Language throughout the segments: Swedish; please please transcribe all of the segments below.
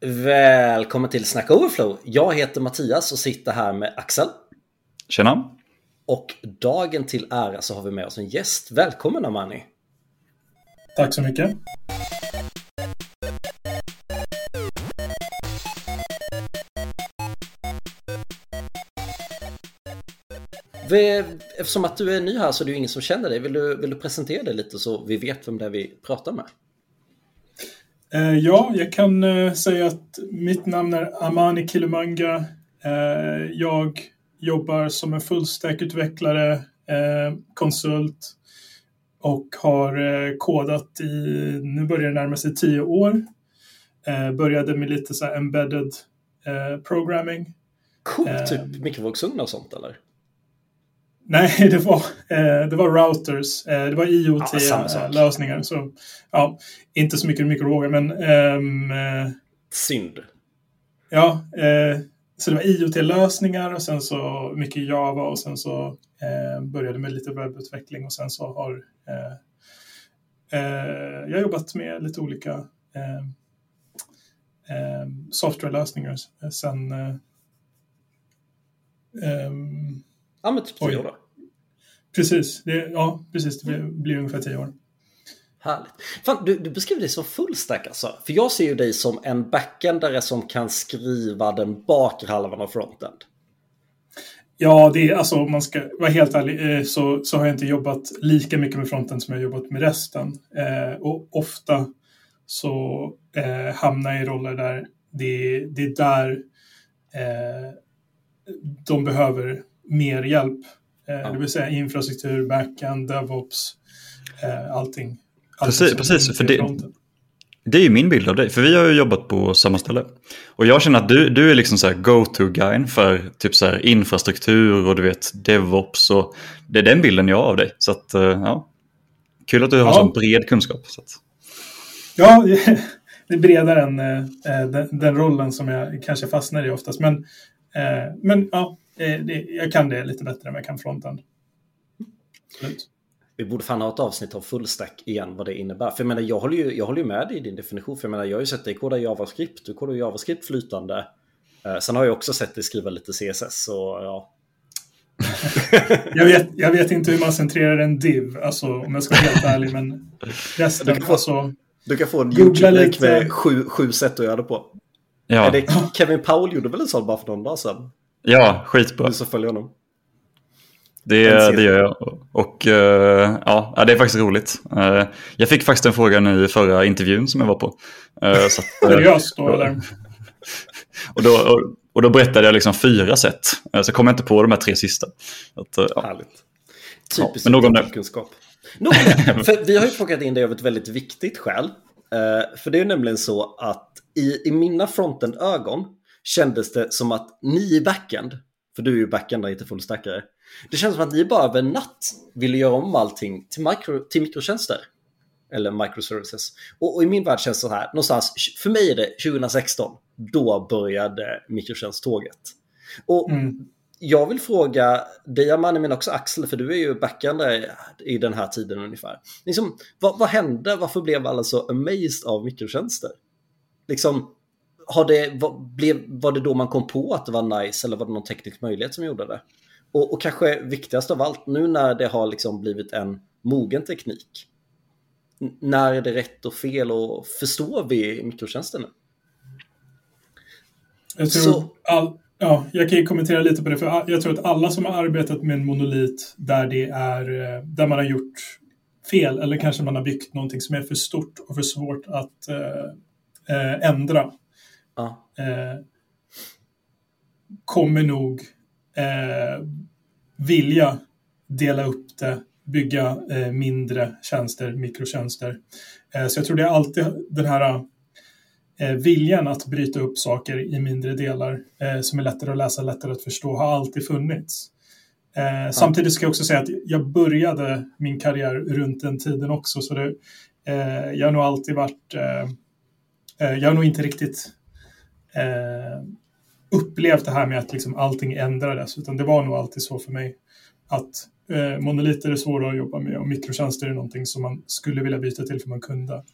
Välkommen till Snack Overflow. Jag heter Mattias och sitter här med Axel. Tjena. Och dagen till ära så har vi med oss en gäst. Välkommen Amani. Tack så mycket. Eftersom att du är ny här så är det ju ingen som känner dig. Vill du, vill du presentera dig lite så vi vet vem det är vi pratar med? Eh, ja, jag kan eh, säga att mitt namn är Amani Kilumanga. Eh, jag jobbar som en fullstack-utvecklare, konsult och har kodat i, nu börjar det närma sig tio år. Började med lite så embedded programming. Coolt, typ mikrovågsugnar och sånt eller? Nej, det var, eh, det var routers. Eh, det var IoT-lösningar. så ja, inte så mycket mikrovågor, men... Ehm, eh, Synd. Ja, eh, så det var IoT-lösningar och sen så mycket Java och sen så eh, började med lite webbutveckling och sen så har eh, jag jobbat med lite olika softwarelösningar sen um, Ja, men typ tio år då. Precis, det, ja, precis. Det blir ungefär tio år. Härligt. Fan, du, du beskriver dig som fullstack alltså. För jag ser ju dig som en backendare som kan skriva den bakre halvan av frontend. Ja, det är alltså om man ska vara helt ärlig eh, så, så har jag inte jobbat lika mycket med frontend som jag jobbat med resten. Eh, och ofta så eh, hamnar jag i roller där det, det är där eh, de behöver mer hjälp. Eh, ja. Det vill säga infrastruktur, backend, DevOps, eh, allting. Precis, precis för det, det är ju min bild av dig, för vi har ju jobbat på samma ställe. Och jag känner att du, du är liksom så go-to-guyn för typ så här infrastruktur och du vet DevOps och det är den bilden jag har av dig. Så att, eh, ja, kul att du har ja. sån bred kunskap. Så att... Ja, det är bredare än den, den, rollen som jag kanske fastnar i oftast. Men, men ja, det, det, jag kan det lite bättre än vad jag kan frontend. Vi borde fan ha ett avsnitt av fullstack igen vad det innebär. För jag menar, jag håller ju, jag håller ju med dig i din definition. För jag menar, jag har ju sett dig koda JavaScript. Du kodar JavaScript flytande. Eh, sen har jag också sett dig skriva lite CSS. Så ja. jag, vet, jag vet inte hur man centrerar en div, alltså om jag ska vara helt ärlig. Men resten, du kan få, alltså. Du kan få en YouTube-länk med sju, sju sätt att göra det på. Ja. Är det Kevin Powell gjorde väl en sån bara för någon dag sedan? Ja, skitbra. Du som följer honom. Det, det gör jag. Och uh, ja, det är faktiskt roligt. Uh, jag fick faktiskt en fråga nu i förra intervjun som jag var på. Uh, Seriöst då eller? och, då, och, och, då berättade jag liksom fyra sätt. så kom jag inte på de här tre sista. Att, ja. Härligt. Typiskt ja, någon kunskap. Någon, för vi har ju plockat in det av ett väldigt viktigt skäl. för det är nämligen så att i, i mina fronten-ögon kändes det som att ni i backend, för du är ju backend och inte fullstackare, det känns som att ni bara över natt ville göra om allting till, micro, till mikrotjänster. Eller microservices. Och, och, i min värld känns det så här, någonstans, för mig är det 2016, då började mikrotjänsttåget. Och mm. jag vill fråga dig Amani, men också Axel, för du är ju backendare i den här tiden ungefär. Liksom, vad, vad hände? Varför blev alla så amazed av mikrotjänster? Liksom, har det, var, blev, var det då man kom på att det var nice eller var det någon teknisk möjlighet som gjorde det? Och, och kanske viktigast av allt, nu när det har liksom blivit en mogen teknik, när är det rätt och fel och förstår vi mikrotjänster nu? Jag tror Så... all, ja, jag kan ju kommentera lite på det, för jag tror att alla som har arbetat med en monolit där det är, eh, där man har gjort fel eller kanske man har byggt någonting som är för stort och för svårt att äh, ändra ja. eh, kommer nog eh, vilja dela upp det, bygga eh, mindre tjänster, mikrotjänster. Eh, så jag tror det är alltid den här eh, viljan att bryta upp saker i mindre delar eh, som är lättare att läsa, lättare att förstå, har alltid funnits. Ja. Samtidigt ska jag också säga att jag började min karriär runt den tiden också, så det, jag har nog alltid varit jag har nog inte riktigt eh, upplevt det här med att liksom allting ändrades, utan det var nog alltid så för mig att eh, monoliter är svåra att jobba med och mikrotjänster är någonting som man skulle vilja byta till för man kunde.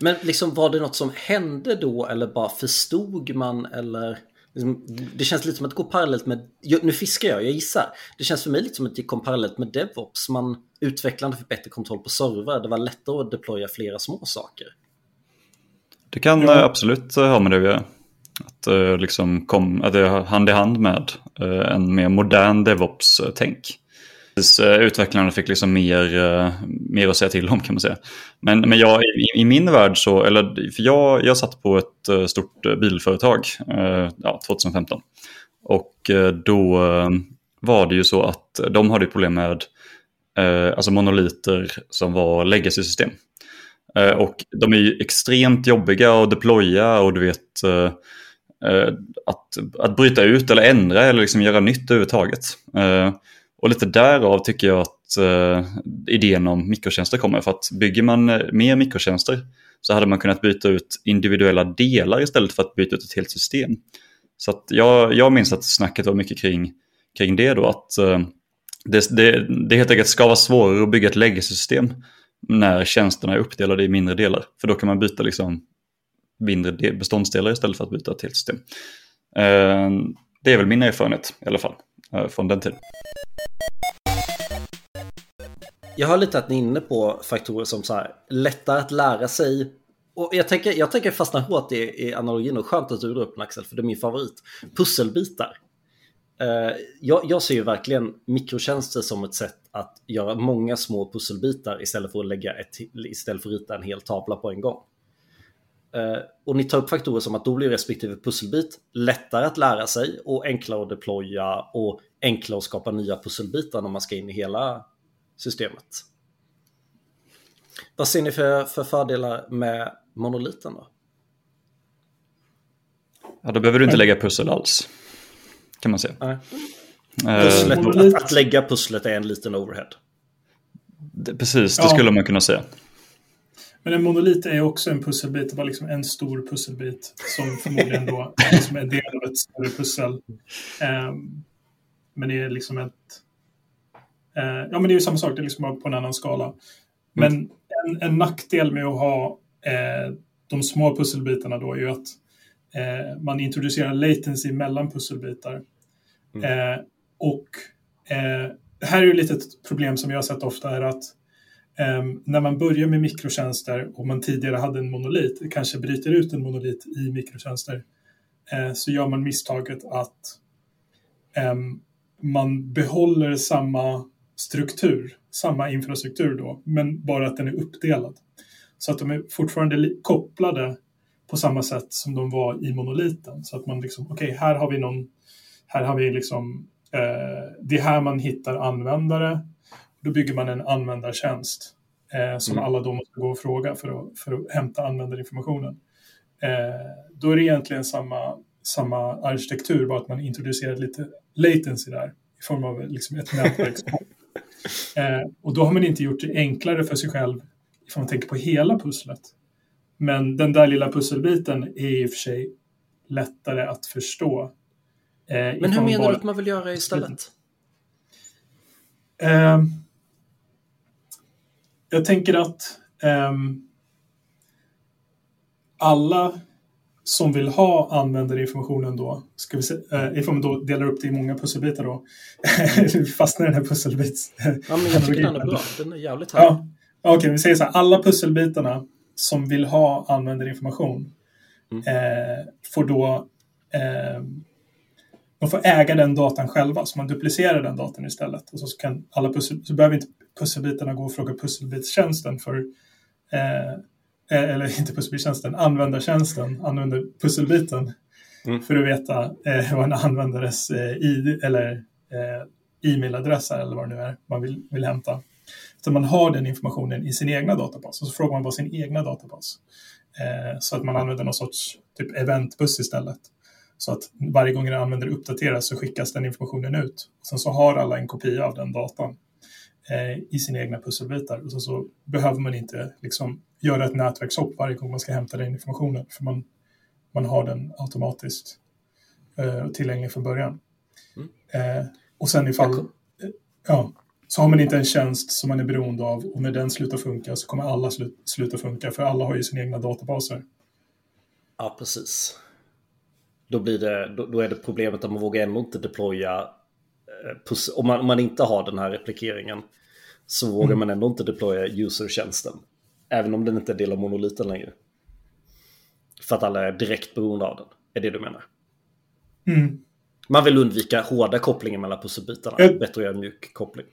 Men liksom var det något som hände då eller bara förstod man eller? Liksom, det känns lite som att det går parallellt med, nu fiskar jag, jag gissar. Det känns för mig lite som att det kom parallellt med DevOps. Man utvecklande för bättre kontroll på servrar. Det var lättare att deploya flera små saker. Det kan ja. absolut ha med det att göra. Att, eh, liksom kom, att det hand i hand med eh, en mer modern DevOps-tänk. Eh, utvecklarna fick liksom mer, eh, mer att säga till om kan man säga. Men, men jag, i, i min värld så, eller för jag, jag satt på ett eh, stort bilföretag ja, 2015. Och då var det ju så att de hade problem med alltså monoliter som var legacy-system. Och de är ju extremt jobbiga att deploya och du vet Eh, Eh, att, att bryta ut eller ändra eller liksom göra nytt överhuvudtaget. Eh, och lite därav tycker jag att eh, idén om mikrotjänster kommer. För att bygger man mer mikrotjänster så hade man kunnat byta ut individuella delar istället för att byta ut ett helt system. Så att jag, jag minns att snacket var mycket kring, kring det då. Att det, det, det helt enkelt ska vara svårare att bygga ett legacy-system när tjänsterna är uppdelade i mindre delar. För då kan man byta liksom mindre beståndsdelar istället för att byta till system. Eh, det är väl min erfarenhet i alla fall eh, från den tiden. Jag har lite att ni är inne på faktorer som så här, lättare att lära sig. Och jag tänker, jag tänker fastna hårt i, i analogin och skönt att du drar upp den Axel, för det är min favorit. Pusselbitar. Uh, jag, jag, ser ju verkligen mikrotjänster som ett sätt att göra många små pusselbitar istället för att lägga ett, istället för att rita en hel tavla på en gång. Eh, och ni tar upp faktorer som att då blir respektive pusselbit lättare att lära sig och enklare att deploya och enklare att skapa nya pusselbitar när man ska in i hela systemet. Vad ser ni för, för fördelar med monoliten då? Ja, då behöver du inte lägga pussel alls. Kan man säga. Nej. Eh, pusslet, att, att, lägga pusslet är en liten overhead. Det, precis, det ja. skulle man kunna säga. Men en monolit är också en pusselbit, det var liksom en stor pusselbit som förmodligen då som är del av ett större pussel. Um, men det är liksom ett... Uh, ja, men det är ju samma sak, det är liksom bara på en annan skala. Men mm. en, en, nackdel med att ha uh, de små pusselbitarna då är ju att uh, man introducerar latency mellan pusselbitar. Mm. och här är ju lite ett problem som jag har sett ofta är att Um, när man börjar med mikrotjänster och man tidigare hade en monolit, kanske bryter ut en monolit i mikrotjänster, uh, så gör man misstaget att um, man behåller samma struktur, samma infrastruktur då, men bara att den är uppdelad. Så att de är fortfarande kopplade på samma sätt som de var i monoliten. Så att man liksom, okej, okay, här har vi någon, här har vi liksom, uh, det är här man hittar användare, då bygger man en användartjänst eh, som mm. alla då måste gå och fråga för att, för att hämta användarinformationen. Eh, då är det egentligen samma, samma arkitektur, bara att man introducerar lite latency där i form av liksom ett nätverk. eh, och då har man inte gjort det enklare för sig själv ifall man tänker på hela pusslet. Men den där lilla pusselbiten är i och för sig lättare att förstå. Eh, Men hur menar bara... du att man vill göra istället? Eh, jag tänker att um, alla som vill ha användarinformationen då, ska vi se, uh, ifall man då delar upp det i många pusselbitar då, fastnar i den här pusselbits... ja, men jag tycker den är bra. Den är jävligt härlig. Ja. Okej, okay, vi säger så här, alla pusselbitarna som vill ha användarinformation mm. eh, får då eh, de får äga den datan själva, så man duplicerar den datan istället. Och så, kan alla pussel, så behöver inte pusselbitarna gå och fråga pusselbitstjänsten för eh, eh eller inte pusselbitstjänsten, användartjänsten, använder pusselbiten mm. för att veta eh, vad en användares eh, ID eller eh, e-mailadress är eller vad det nu är man vill, vill hämta. Så man har den informationen i sin egna databas och så frågar man bara sin egna databas. Eh, så att man använder någon sorts typ eventbuss istället. Så att varje gång en användare uppdateras så skickas den informationen ut. Sen så har alla en kopia av den datan eh, i sina egna pusselbitar. Och sen så behöver man inte liksom göra ett nätverkshopp varje gång man ska hämta den informationen. För man, man har den automatiskt eh, tillgänglig från början. Mm. Eh, och sen ifall... Eh, ja. så har man inte en tjänst som man är beroende av och när den slutar funka så kommer alla slu sluta funka för alla har ju sina egna databaser. Ja, precis. Då, blir det, då, då är det problemet att man vågar ändå inte deploya eh, om man, om man inte har den här replikeringen så vågar mm. man ändå inte deploya user-tjänsten. Även om den inte är del av monoliten längre. För att alla är direkt beroende av den. Är det du menar? Mm. Man vill undvika hårda kopplingar mellan pusselbitarna. Jag... Bättre att göra en mjuk koppling.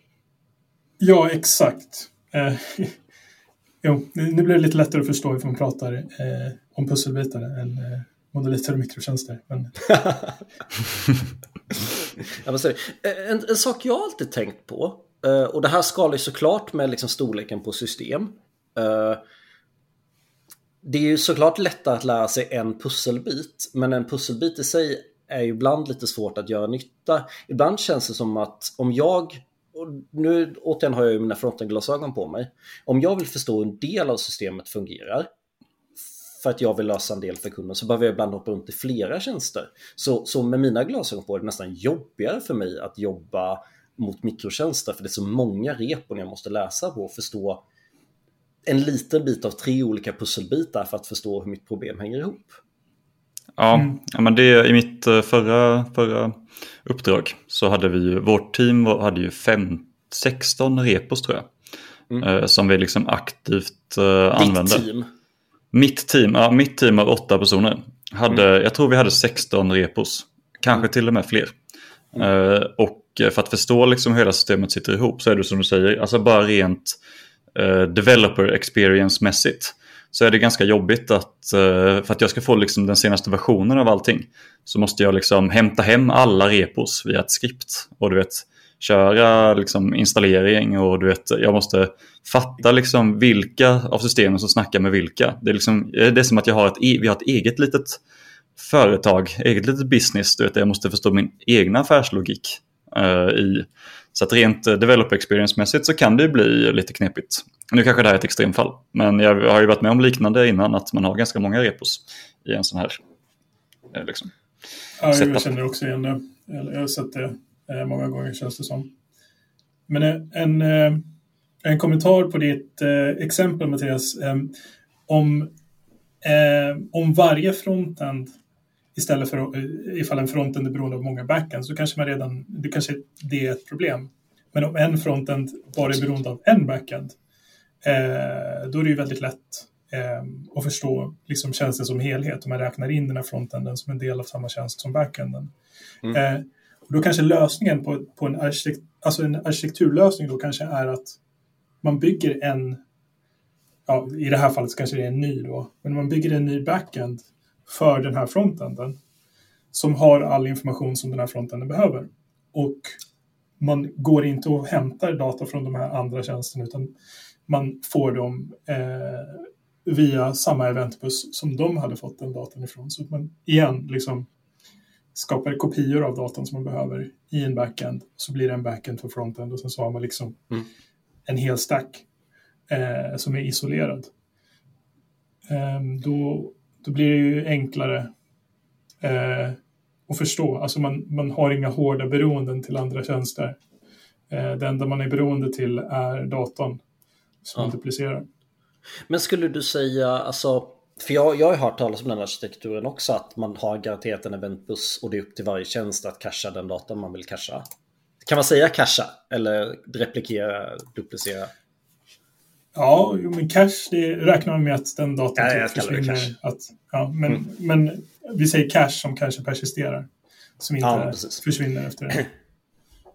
Ja, exakt. Eh, jo, nu blir det lite lättare att förstå ifall man pratar eh, om pusselbitar än eh, monoliter och mikrotjänster. Men... ja, eh, en, en sak jag alltid tänkt på, eh, och det här skalar ju såklart med liksom storleken på system. Eh, det är ju såklart lättare att lära sig en pusselbit, men en pusselbit i sig är ju ibland lite svårt att göra nytta. Ibland känns det som att om jag, och nu återigen har jag ju mina frontenglasögon på mig, om jag vill förstå hur en del av systemet fungerar, för att jag vill lösa en del för kunden så behöver jag ibland hoppa runt i flera tjänster. Så, så med mina glasögon på är det nästan jobbigare för mig att jobba mot mikrotjänster för det är så många repon jag måste läsa på och förstå en liten bit av tre olika pusselbitar för att förstå hur mitt problem hänger ihop. Ja, mm. ja men det i mitt eh, förra, förra uppdrag så hade vi ju, vårt team hade ju fem, 16 repos tror jag. Mm. Eh, som vi liksom aktivt uh, använde. Ditt team? Mitt team, ja, mitt team av åtta personer. Hade, mm. Jag tror vi hade 16 repos. Kanske mm. till och med fler. Uh, och för att förstå liksom hur hela systemet sitter ihop så är det som du säger, alltså bara rent uh, developer experience-mässigt så är det ganska jobbigt att, för att jag ska få liksom den senaste versionen av allting så måste jag liksom hämta hem alla repos via ett skript. Och du vet, köra liksom installering och du vet, jag måste fatta liksom vilka av systemen som snackar med vilka. Det är, liksom, det är som att jag har ett, e, vi har ett eget litet företag, eget litet business. Du vet, jag måste förstå min egna affärslogik uh, i. Så att rent developer experience-mässigt så kan det bli lite knepigt. Nu kanske det här är ett extremfall, men jag har ju varit med om liknande innan, att man har ganska många repos i en sån här eh, liksom, Ja, jag känner också igen det. Jag har sett det Eh, många gånger känns det som. Men eh, en, eh, en kommentar på ditt exempel Mattias. Om, om varje frontend istället för ifall en frontend är beroende av många backends så kanske man redan, det kanske det är ett problem. Men om en frontend bara är beroende av en backend då är det ju väldigt lätt att förstå liksom tjänsten som helhet om man räknar in den här frontenden som en del av samma tjänst som backenden. Mm. Och då kanske lösningen på, på en, arkitekt, alltså en arkitekturlösning då kanske är att man bygger en, ja, i det här fallet kanske det är en ny då, men man bygger en ny backend för den här frontenden som har all information som den här frontenden behöver. Och man går inte och hämtar data från de här andra tjänsterna utan man får dem eh, via samma eventbus som de hade fått den datan ifrån. Så att man igen liksom skapar kopior av datorn som man behöver i en backend. Så blir det en backend för frontend och sen så har man liksom mm. en hel stack eh, som är isolerad. Eh, då, då blir det ju enklare eh, att förstå. Alltså man, man har inga hårda beroenden till andra tjänster. Eh, det enda man är beroende till är datorn som ja. duplicerar. Men skulle du säga, alltså för jag, jag har hört talas om den arkitekturen också, att man har garanterat en eventbuss och det är upp till varje tjänst att casha den datan man vill casha. Kan man säga casha eller replikera, duplicera? Ja, men cache, det räknar man med att den datan ja, typ försvinner. Att, ja, men, mm. men vi säger cache som kanske persisterar. Som inte ja, försvinner efter det.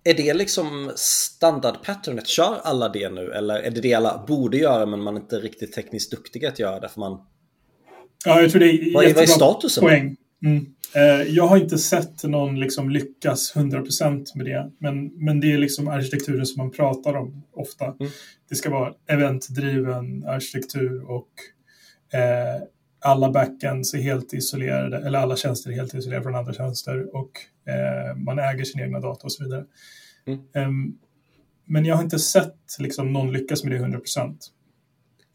Är det liksom standardpatternet? Kör alla det nu? Eller är det det alla borde göra men man är inte riktigt tekniskt duktiga att göra det för man Ja, jag tror det är vad, är, vad är statusen? Poäng. Mm. Eh, jag har inte sett någon liksom lyckas 100% med det, men, men det är liksom arkitekturen som man pratar om ofta. Mm. Det ska vara eventdriven arkitektur och eh, alla backends är helt isolerade, eller alla tjänster är helt isolerade från andra tjänster och eh, man äger sin egna data och så vidare. Mm. Um, men jag har inte sett liksom, någon lyckas med det 100%.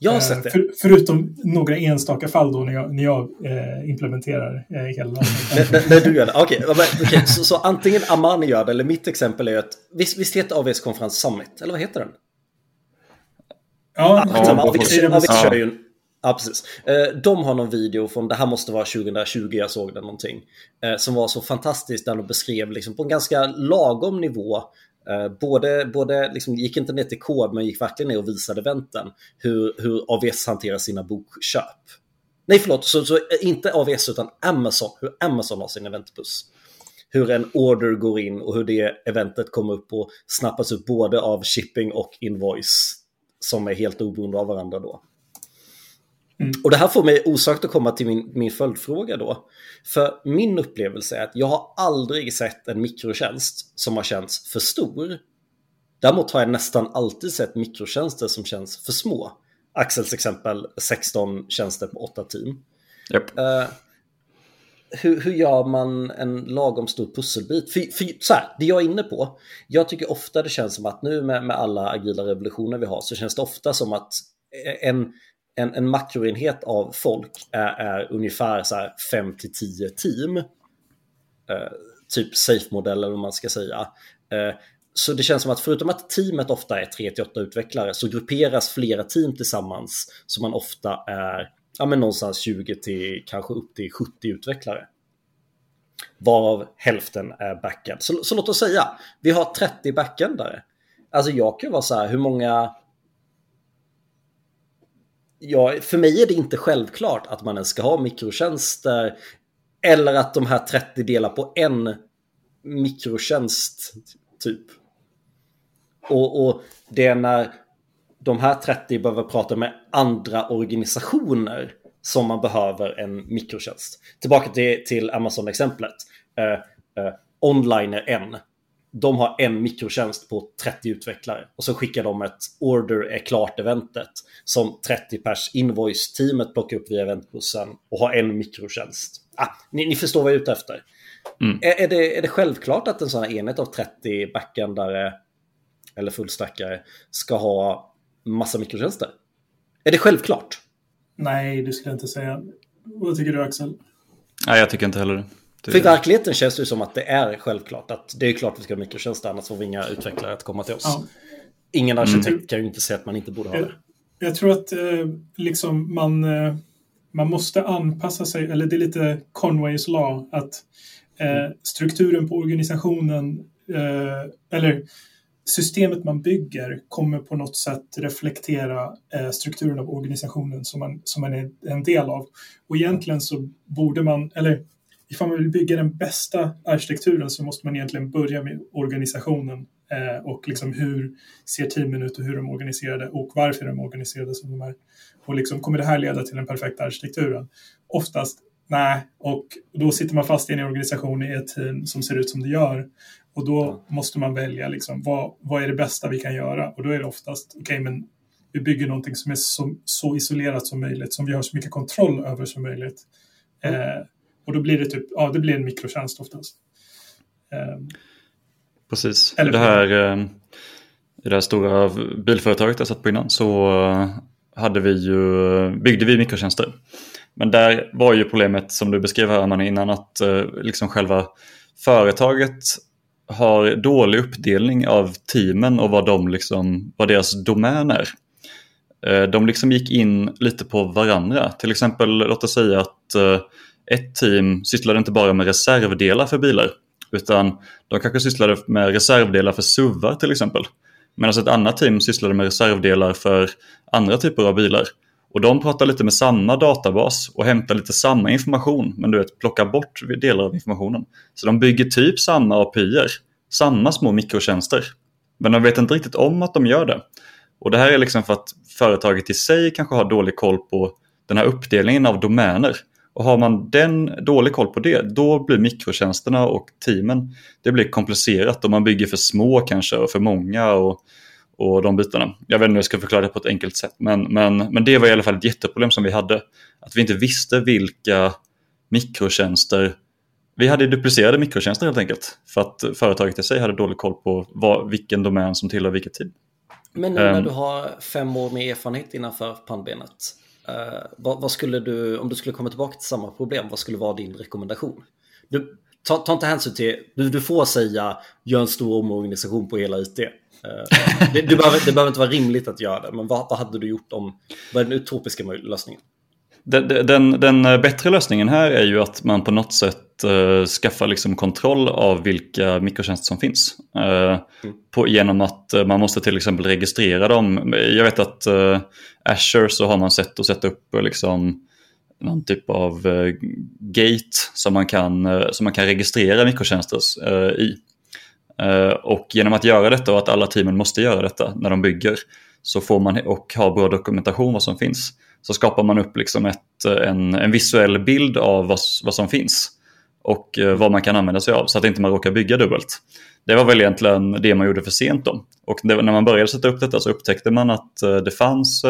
Jag har sett det. För, förutom några enstaka fall då när jag, när jag eh, implementerar eh, hela när, när du gör det? Okej, okay. okay. så, så, antingen Amani gör det eller mitt exempel är att visst, visst heter AVS konferens Summit? Eller vad heter den? Ja, ja, ja AVS, AVS kör ju Ja, precis. Eh, de har någon video från, det här måste vara 2020 jag såg den någonting, eh, som var så fantastiskt där de beskrev liksom på en ganska lagom nivå Eh, Eh, både, både liksom, gick inte ner till kod men gick verkligen ner och visade eventen hur, hur AVS hanterar sina bokköp. Nej förlåt, så, så eh, inte AVS utan Amazon, hur Amazon har sin eventbuss. Hur en order går in och hur det eventet kommer upp och snappas upp både av shipping och invoice som är helt oberoende av varandra då. Mm. Och det här får mig osökt att komma till min, min följdfråga då. För min upplevelse är att jag har aldrig sett en mikrotjänst som har känts för stor. Däremot har jag nästan alltid sett mikrotjänster som känns för små. Axels exempel 16 tjänster på 8 team. Yep. Uh, hur, hur gör man en lagom stor pusselbit? För, för, så här, det jag är inne på, jag tycker ofta det känns som att nu med, med alla agila revolutioner vi har så känns det ofta som att en en, en makroenhet av folk är, är ungefär så här 5 till 10 team. Eh, typ safe-modeller om man ska säga. Eh, så det känns som att förutom att teamet ofta är 3 till 8 utvecklare så grupperas flera team tillsammans så man ofta är ja, men någonstans 20 till kanske upp till 70 utvecklare. Varav hälften är backend. Så, så låt oss säga, vi har 30 backendare. Alltså jag kan vara så här, hur många ja, för mig är det inte självklart att man ens ska ha mikrotjänster eller att de här 30 delar på en mikrotjänst typ. Och, och det är när de här 30 behöver prata med andra organisationer som man behöver en mikrotjänst. Tillbaka till, till Amazon-exemplet. Eh, eh, online är en de har en mikrotjänst på 30 utvecklare och så skickar de ett order är klart-eventet som 30 pers invoice-teamet plockar upp via eventbussen och har en mikrotjänst. Ah, ni, ni förstår vad jag är ute efter. Mm. Är, är, det, är det självklart att en sån här enhet av 30 backendare eller fullstackare ska ha massa mikrotjänster? Är det självklart? Nej, det skulle jag inte säga. Vad tycker du Axel? Nej, jag tycker inte heller det. För i verkligheten känns det som att det är självklart att det är klart att vi ska ha mikrotjänster annars får vi inga utvecklare att komma till oss. Ja. Ingen arkitekt mm. kan ju inte säga att man inte borde ha det. Jag, jag tror att eh, liksom man, eh, man måste anpassa sig, eller det är lite Conways law, att eh, strukturen på organisationen, eh, eller systemet man bygger kommer på något sätt reflektera eh, strukturen av organisationen som man, som man är en del av. Och egentligen så borde man, eller ifall man vill bygga den bästa arkitekturen så måste man egentligen börja med organisationen eh, och liksom hur ser teamen ut och hur de är organiserade och varför de är organiserade som de är. Och liksom, kommer det här leda till den perfekta arkitekturen? Oftast nej, och då sitter man fast i en organisation i ett team som ser ut som det gör. Och då måste man välja liksom, vad, vad är det bästa vi kan göra? Och då är det oftast, okej okay, men vi bygger någonting som är så, så, isolerat som möjligt, som vi har så mycket kontroll över som möjligt. Mm. Eh, och då blir det typ, ja det blir en mikrotjänst oftast. Ehm, Precis. Eller, det här, eh, I det här stora bilföretaget jag satt på innan så hade vi ju, byggde vi mikrotjänster. Men där var ju problemet som du beskrev här man innan att eh, liksom själva företaget har dålig uppdelning av teamen och vad, de liksom, vad deras domän är. Eh, de liksom gick in lite på varandra. Till exempel, låt oss säga att ett team sysslade inte bara med reservdelar för bilar utan de kanske sysslade med reservdelar för SUVar till exempel. Medan ett annat team sysslade med reservdelar för andra typer av bilar. Och de pratar lite med samma databas och hämtar lite samma information men du vet, plockar bort delar av informationen. Så de bygger typ samma API, samma små mikrotjänster. Men de vet inte riktigt om att de gör det. Och det här är liksom för att företaget i sig kanske har dålig koll på den här uppdelningen av domäner. Och har man den dålig koll på det, då blir mikrotjänsterna och teamen, det blir komplicerat och man bygger för små kanske och för många och, och de bitarna. Jag vet inte hur jag ska förklara det på ett enkelt sätt, men, men, men det var i alla fall ett jätteproblem som vi hade. Att vi inte visste vilka mikrotjänster vi hade duplicerade mikrotjänster helt enkelt för att företaget i sig hade dålig koll på vad, vilken domän som tillhör vilket team. Men nu när um, du har fem år med erfarenhet innanför pannbenet, uh, vad, vad, skulle du, om du skulle komma tillbaka till samma problem, vad skulle vara din rekommendation? Du, ta, ta inte hänsyn till, du, du får säga gör en stor omorganisation på hela IT. Uh, eh, det, du behöver, det behöver inte vara rimligt att göra det, men vad, vad hade du gjort om, vad är den utopiska lösningen? Den, den, den, bättre lösningen här är ju att man på något sätt eh, skaffar liksom kontroll av vilka mikrotjänster som finns. Eh, mm. på, genom att eh, man måste till exempel registrera dem. Jag vet att eh, Azure så har man sett att sätta upp eh, liksom, någon typ av eh, gate som man, kan, som man kan registrera mikrotjänster i. och genom att göra detta och att alla teamen måste göra detta när de bygger så får man och ha bra dokumentation vad som finns så skapar man upp liksom ett, eh, en, en visuell bild av vad, vad som finns och eh, vad man kan använda sig av så att inte man råkar bygga dubbelt. Det var väl egentligen det man gjorde för sent då. Och det, när man började sätta upp detta så upptäckte man att eh, det fanns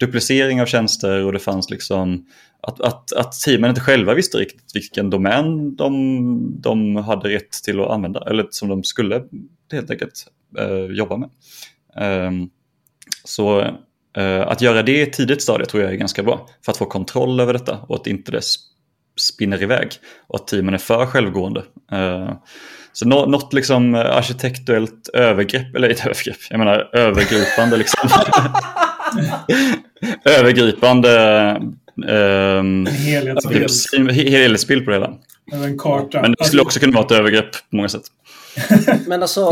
duplicering av tjänster och det fanns liksom att, att, att teamen inte själva visste riktigt vilken domän de, de hade rätt till att använda eller som de skulle helt enkelt eh, jobba med. Ehm, så att göra det i ett tidigt stadie tror jag är ganska bra för att få kontroll över detta och att inte det spinner iväg och att teamen är för självgående. Eh, så något liksom arkitektuellt övergrepp, eller inte övergrepp, jag menar övergripande liksom. övergripande um, helhetsbild. helhetsbild på det hela. En karta. Men det skulle också kunna vara ett övergrepp på många sätt. men alltså,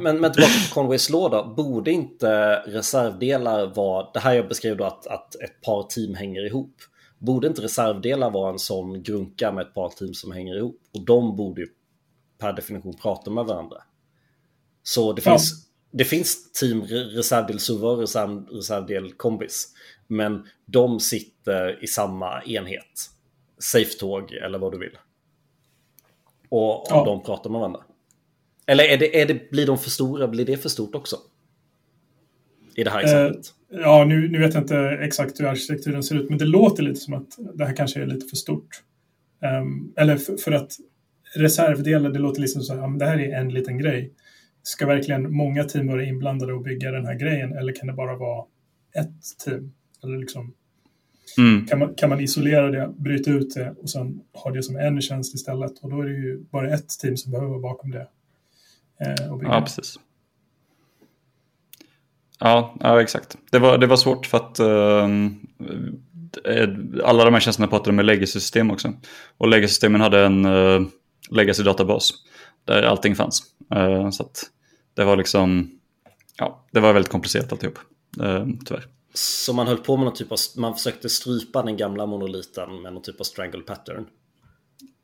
men, men tillbaka till Conways låda. Borde inte reservdelar vara, det här jag beskrev då att, att ett par team hänger ihop. Borde inte reservdelar vara en sån grunka med ett par team som hänger ihop? Och de borde ju per definition prata med varandra. Så det finns, ja. det finns team reservdel SUVA och reserv, reservdel kombis. Men de sitter i samma enhet. Safe-tåg eller vad du vill. Och ja. de pratar med varandra. Eller är det, är det, blir de för stora? Blir det för stort också? I det här exemplet. Eh, ja, nu, nu vet jag inte exakt hur arkitekturen ser ut, men det låter lite som att det här kanske är lite för stort. Um, eller för, för, att reservdelar, det låter liksom så här, det här är en liten grej. Ska verkligen många team vara inblandade och bygga den här grejen eller kan det bara vara ett team? Eller liksom, mm. kan, man, kan man isolera det, bryta ut det och sen ha det som en tjänst istället? Och då är det ju bara ett team som behöver vara bakom det. Eh, ja, precis. Ja, ja, exakt. Det var, det var svårt för att uh, alla de här tjänsterna pratade med legacy-system också. Och legacy-systemen hade en uh, legacy-databas där allting fanns. Uh, så det var liksom, ja, det var väldigt komplicerat alltihop, uh, tyvärr. Så man höll på med någon typ av, man försökte strypa den gamla monoliten med någon typ av strangle pattern.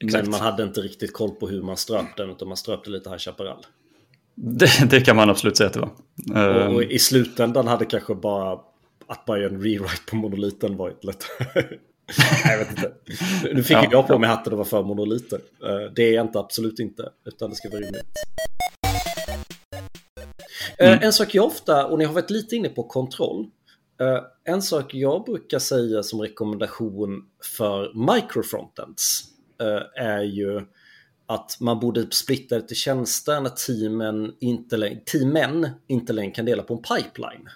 Exakt. Men man hade inte riktigt koll på hur man ströp den utan man ströpte lite High Chaparral. Det, det, kan man absolut säga att det var. Och, och, ehm. i slutändan hade kanske bara att bara göra en rewrite på monoliten varit lätt. jag vet inte. Nu fick ja, jag på mig hatten och var för monoliter. Eh, det är jag inte, absolut inte. Utan det ska vara rimligt. Eh, mm. En sak jag ofta, och ni har varit lite inne på kontroll. En sak jag brukar säga som rekommendation för microfrontends är ju att man borde splitta det till tjänster när teamen inte, teamen inte längre kan dela på en pipeline.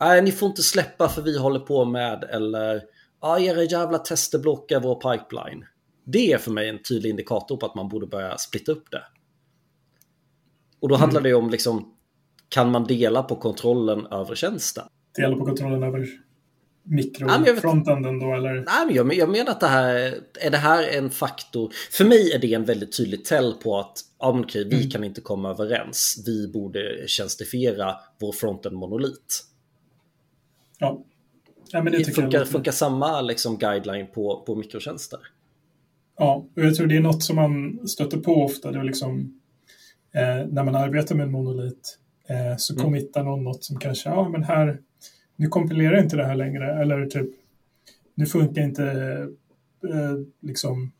Nej, ni får inte släppa för vi håller på med eller ja, era jävla tester blockar vår pipeline. Det är för mig en tydlig indikator på att man borde börja splitta upp det. Och då handlar mm. det om liksom, kan man dela på kontrollen över tjänsten? Dela på kontrollen över mikrofrontenden då eller? Nej, men jag, jag menar att det här är det här en faktor. För mig är det en väldigt tydlig tell på att men okej, vi mm. kan inte komma överens. Vi borde tjänstifiera vår fronten monolit. Ja. ja men det funkar, jag funkar samma liksom, guideline på, på mikrotjänster? Ja, och jag tror det är något som man stöter på ofta. Det är liksom, eh, när man arbetar med en monolit eh, så mm. committar någon något som kanske, ja men här nu kompilerar inte det här längre eller typ nu funkar inte eh, liksom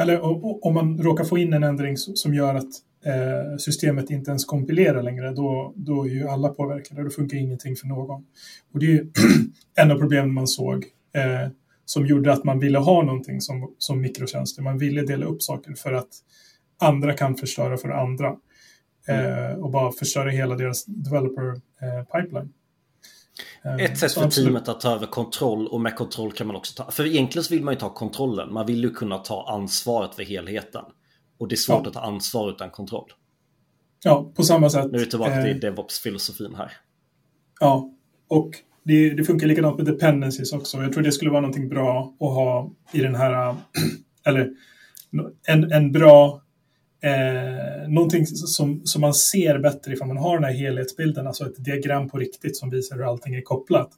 eller om man råkar få in en ändring som gör att eh, systemet inte ens kompilerar längre, då, då är ju alla påverkade. Då funkar ingenting för någon. Och det är ju en av problemen man såg eh, som gjorde att man ville ha någonting som, som mikrotjänster. Man ville dela upp saker för att andra kan förstöra för andra. mm. och bara förstöra hela deras developer pipeline. Ett sätt för teamet att ta över kontroll och med kontroll kan man också ta... För egentligen så vill man ju ta kontrollen. Man vill ju kunna ta ansvaret för helheten. Och det är svårt ja. att ta ansvar utan kontroll. Ja, på samma sätt. Nu är vi tillbaka till eh, DevOps-filosofin här. Ja, och det, det, funkar likadant med dependencies också. Jag tror det skulle vara någonting bra att ha i den här, eller en, en bra, eh, någonting som, som man ser bättre ifall man har den här helhetsbilden, alltså ett diagram på riktigt som visar hur allting är kopplat.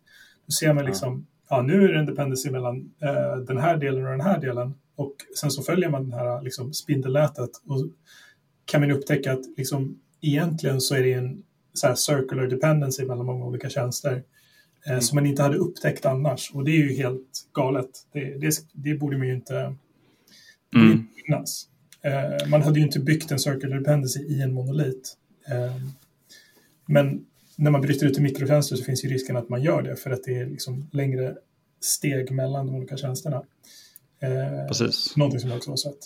Då ser man liksom, ja, ja nu är det en dependency mellan eh, den här delen och den här delen. Och sen så följer man det här liksom, spindelnätet och kan man upptäcka att liksom, egentligen så är det en så här, circular dependency mellan många olika tjänster eh, mm. som man inte hade upptäckt annars. Och det är ju helt galet. Det, det, det borde man ju inte mm. finnas. Eh, man hade ju inte byggt en circular dependency i en monolit. Eh, men när man bryter ut i mikrotjänster så finns ju risken att man gör det för att det är liksom längre steg mellan de olika tjänsterna. Eh, Precis. Någonting som jag också har sett.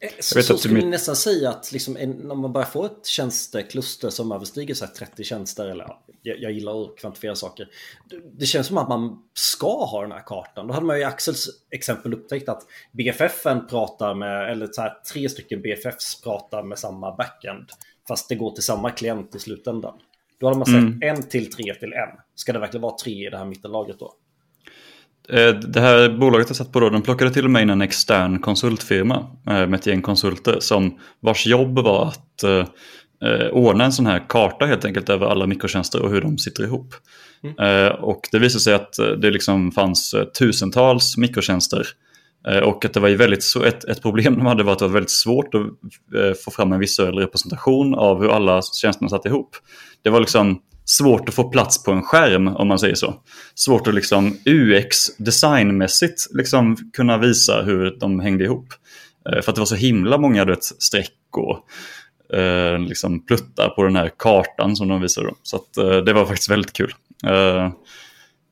Eh, så, så skulle ni nästan säga att liksom en, om man börjar få ett tjänstekluster som överstiger så 30 tjänster, eller jag, jag, gillar att kvantifiera saker. Det, det, känns som att man ska ha den här kartan. Då hade man ju i Axels exempel upptäckt att BFFen pratar med, eller så här, tre stycken BFFs pratar med samma backend. Fast det går till samma klient i slutändan. Då hade man sagt mm. en till tre till en. Ska det verkligen vara tre i det här mittenlagret då? Eh, det här bolaget jag satt på då, de plockade till och med in en extern konsultfirma eh, med ett gäng konsulter som vars jobb var att eh, ordna en sån här karta helt enkelt över alla mikrotjänster och hur de sitter ihop. Mm. Och det visade sig att det liksom fanns tusentals mikrotjänster och att det var väldigt, ett, ett problem de hade var att det var väldigt svårt att få fram en visuell representation av hur alla tjänsterna satt ihop. Det var liksom svårt att få plats på en skärm om man säger så. Svårt att liksom UX designmässigt liksom kunna visa hur de hängde ihop. Eh, för att det var så himla många vet, streck och eh, liksom pluttar på den här kartan som de visade. Då. Så att, eh, det var faktiskt väldigt kul. Eh,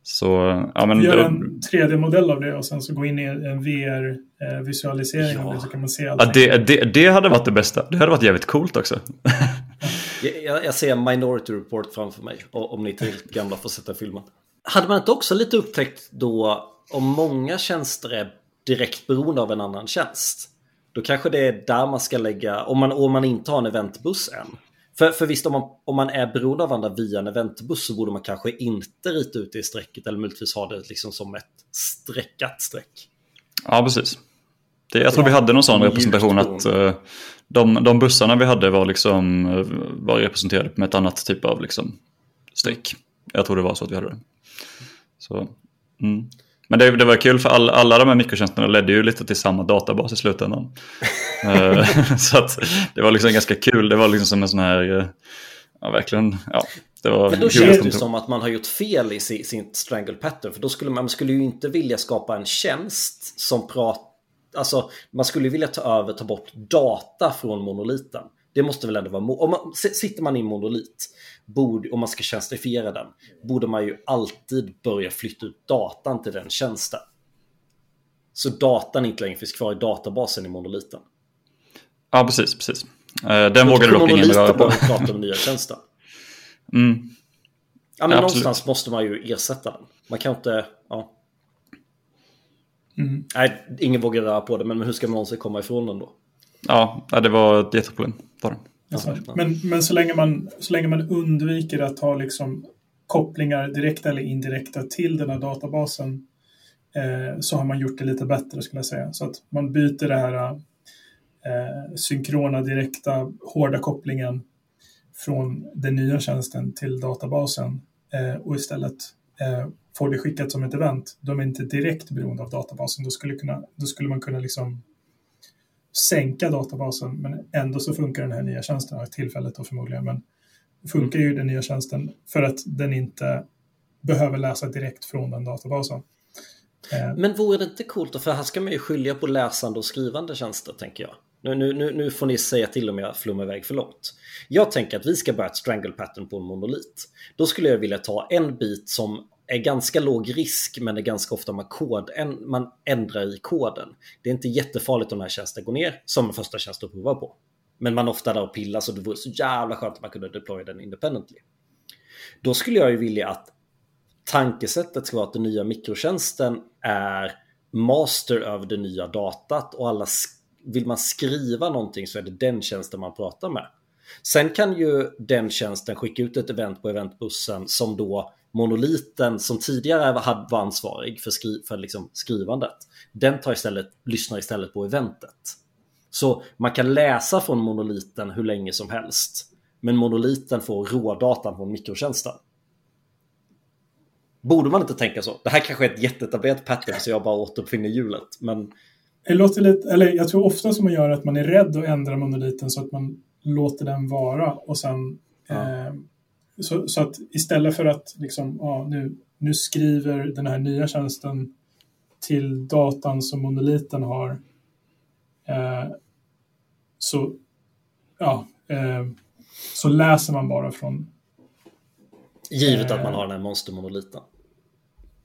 så, ja, men, Gör en 3D-modell av det och sen så gå in i en VR-visualisering ja. av det så kan man se allting. Ja, det, det, det hade varit det bästa. Det hade varit jävligt coolt också. jag, jag ser Minority Report framför mig, om ni är tillräckligt gamla för att sätta filmen. Hade man inte också lite upptäckt då om många tjänster är direkt beroende av en annan tjänst? Då kanske det är där man ska lägga, om man, om man inte har en eventbuss än. För, för visst, om man, om man är beroende av andra via en eventbuss så borde man kanske inte rita ut det i strecket eller möjligtvis ha det liksom som ett streckat streck. Ja, precis. Det, jag tror vi hade någon sån representation att uh, de, de bussarna vi hade var, liksom, var representerade med ett annat typ av liksom, streck. Jag tror det var så att vi hade det. Så, mm. Men det, det, var kul för all, alla de här mikrotjänsterna ledde ju lite till samma databas i slutändan. uh, så att det var liksom ganska kul. Det var liksom som en sån här, ja verkligen, ja. Det var Men då känns det som att man har gjort fel i sin, sin strangle pattern. För då skulle man, man skulle ju inte vilja skapa en tjänst som pratar alltså, man skulle vilja ta över, ta bort data från monoliten. Det måste väl ändå vara, om man, sitter man i en monolit, borde, om man ska tjänstifiera den, borde man ju alltid börja flytta ut datan till den tjänsten. Så datan inte längre finns kvar i databasen i monoliten. Ja, precis, precis. Eh, den vågade dock ingen röra på. prata om nya tjänsten. Mm. Ja, men ja, någonstans måste man ju ersätta den. Man kan inte, ja. Mm. Nej, ingen vågar röra på det, men hur ska man någonsin komma ifrån den då? Ja, det var ett jätteproblem. Var det. Alltså, men men så, länge man, så länge man undviker att ha liksom kopplingar direkta eller indirekta till den här databasen eh, så har man gjort det lite bättre skulle jag säga. Så att man byter det här eh, synkrona, direkta, hårda kopplingen från den nya tjänsten till databasen eh, och istället Eh, får det skickat som ett event, de är inte direkt beroende av databasen. Då skulle, kunna, då skulle man kunna liksom sänka databasen, men ändå så funkar den här nya tjänsten, här tillfället då förmodligen, men funkar ju den nya tjänsten för att den inte behöver läsa direkt från den databasen. Eh, men vore det inte coolt då? För här ska man ju skilja på läsande och skrivande tjänster, tänker jag. Nu, nu, nu, nu får ni säga till om jag flummar iväg för långt. Jag tänker att vi ska börja ett strangle pattern på en monolit. Då skulle jag vilja ta en bit som är ganska låg risk men det är ganska ofta man, kod, man ändrar i koden. Det är inte jättefarligt om den här tjänsten går ner som den första tjänst att prova på. Men man ofta där och pillar så det vore så jävla skönt att man kunde deploya den independently. Då skulle jag ju vilja att tankesättet ska vara att den nya mikrotjänsten är master över det nya datat och alla vill man skriva någonting så är det den tjänsten man pratar med. Sen kan ju den tjänsten skicka ut ett event på eventbussen som då monoliten som tidigare var ansvarig för, skri för liksom skrivandet. Den tar istället, lyssnar istället på eventet. Så man kan läsa från monoliten hur länge som helst. Men monoliten får rådatan från mikrotjänsten. Borde man inte tänka så? Det här kanske är ett jätteetablerat pattern så jag bara återuppfinner hjulet. Men... Det låter lite, eller jag tror ofta som man gör att man är rädd att ändra monoliten så att man låter den vara och sen ja. eh, så, så, att istället för att liksom, ja, nu, nu skriver den här nya tjänsten till datan som monoliten har eh, så, ja, eh, så läser man bara från Givet att man har den här monstermonoliten.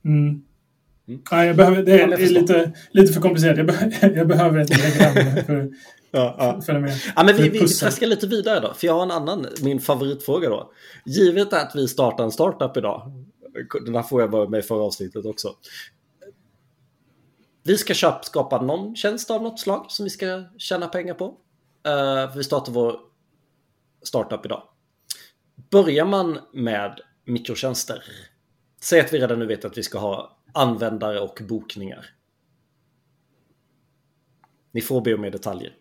Mm. Mm. Nej, jag behöver, det är, är lite, lite för komplicerat. Jag, be, jag behöver ett diagram för ja, ja. följa med. Ja, men vi, vi, vi traskar lite vidare då. För jag har en annan, min favoritfråga då. Givet att vi startar en startup idag. Den här får jag vara med i förra avsnittet också. Vi ska köpa, skapa någon tjänst av något slag som vi ska tjäna pengar på. Uh, vi startar vår startup idag. Börjar man med mikrotjänster Säg att vi redan nu vet att vi ska ha användare och bokningar. Ni får be om mer detaljer.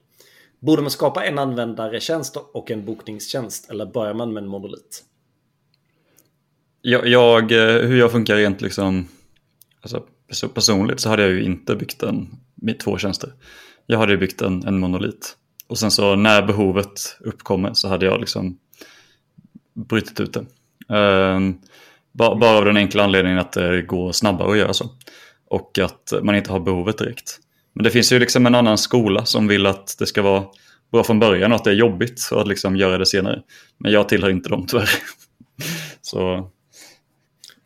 Borde man skapa en användaretjänst och en bokningstjänst eller börjar man med en monolit? Jag, jag eh, hur jag funkar rent liksom, alltså personligt så hade jag ju inte byggt en, med två tjänster. Jag hade byggt en, en monolit. Och sen så när behovet uppkommer så hade jag liksom brutit ut det. Um, bara av den enkla anledningen att det går snabbare att göra så. Och att man inte har behovet direkt. Men det finns ju liksom en annan skola som vill att det ska vara bra från början och att det är jobbigt att liksom göra det senare. Men jag tillhör inte dem tyvärr. så...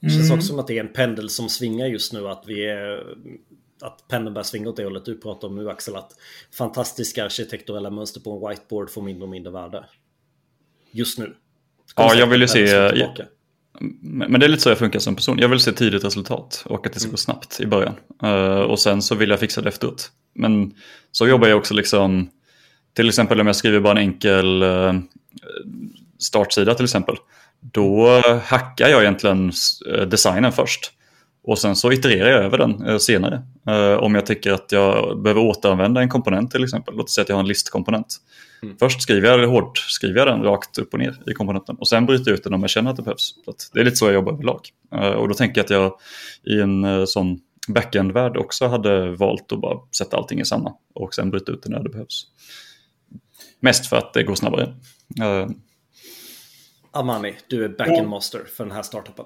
Det känns också som att det är en pendel som svingar just nu. Att, vi är, att pendeln börjar svinga åt det hållet du pratar om nu Axel. Att fantastiska arkitekturella mönster på en whiteboard får mindre och mindre värde. Just nu. Ja, jag vill ju se... Men det är lite så jag funkar som person. Jag vill se tidigt resultat och att det ska gå mm. snabbt i början. Uh, och sen så vill jag fixa det efteråt. Men så jobbar jag också liksom, till exempel om jag skriver bara en enkel uh, startsida till exempel. Då hackar jag egentligen eh, designen först. Och sen så itererar jag över den senare. om jag tycker att jag behöver återanvända en komponent till exempel. Låt oss säga att jag har en listkomponent. Mm. Först skriver jag, eller hårdskriver jag den rakt upp och ner i komponenten och sen bryter jag ut den om jag känner att det behövs. Så det är lite så jag jobbar överlag. Uh, och då tänker jag att jag i en uh, sån backend-värld också hade valt att bara sätta allting i samma och sen bryta ut det när det behövs. Mest för att det går snabbare. Uh, Amani, du är backend master för den här startupen.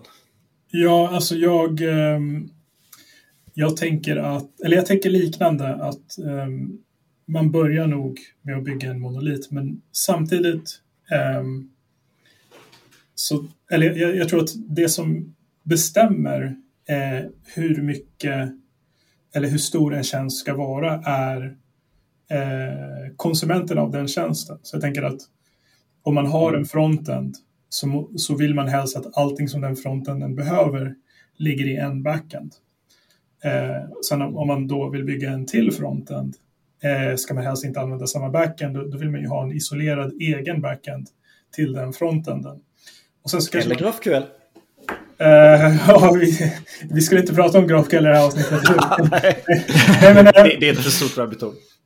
Ja, alltså jag, um, jag tänker att, eller jag tänker liknande att um, man börjar nog med att bygga en monolit, men samtidigt um, så, eller jag, jag, tror att det som bestämmer eh, hur mycket eller hur stor en tjänst ska vara är eh, konsumenten av den tjänsten. Så jag tänker att om man har en frontend så, så vill man helst att allting som den frontenden behöver ligger i en backend. Eh, sen om man då vill bygga en till frontend eh, ska man helst inte använda samma backend. Då, då vill man ju ha en isolerad egen backend till den frontenden. Och sen så Eller man... GraphQL. Uh, ja, vi, vi skulle inte prata om GraphQL i det här avsnittet. nej, men, uh, det, det, är ett för stort rabbit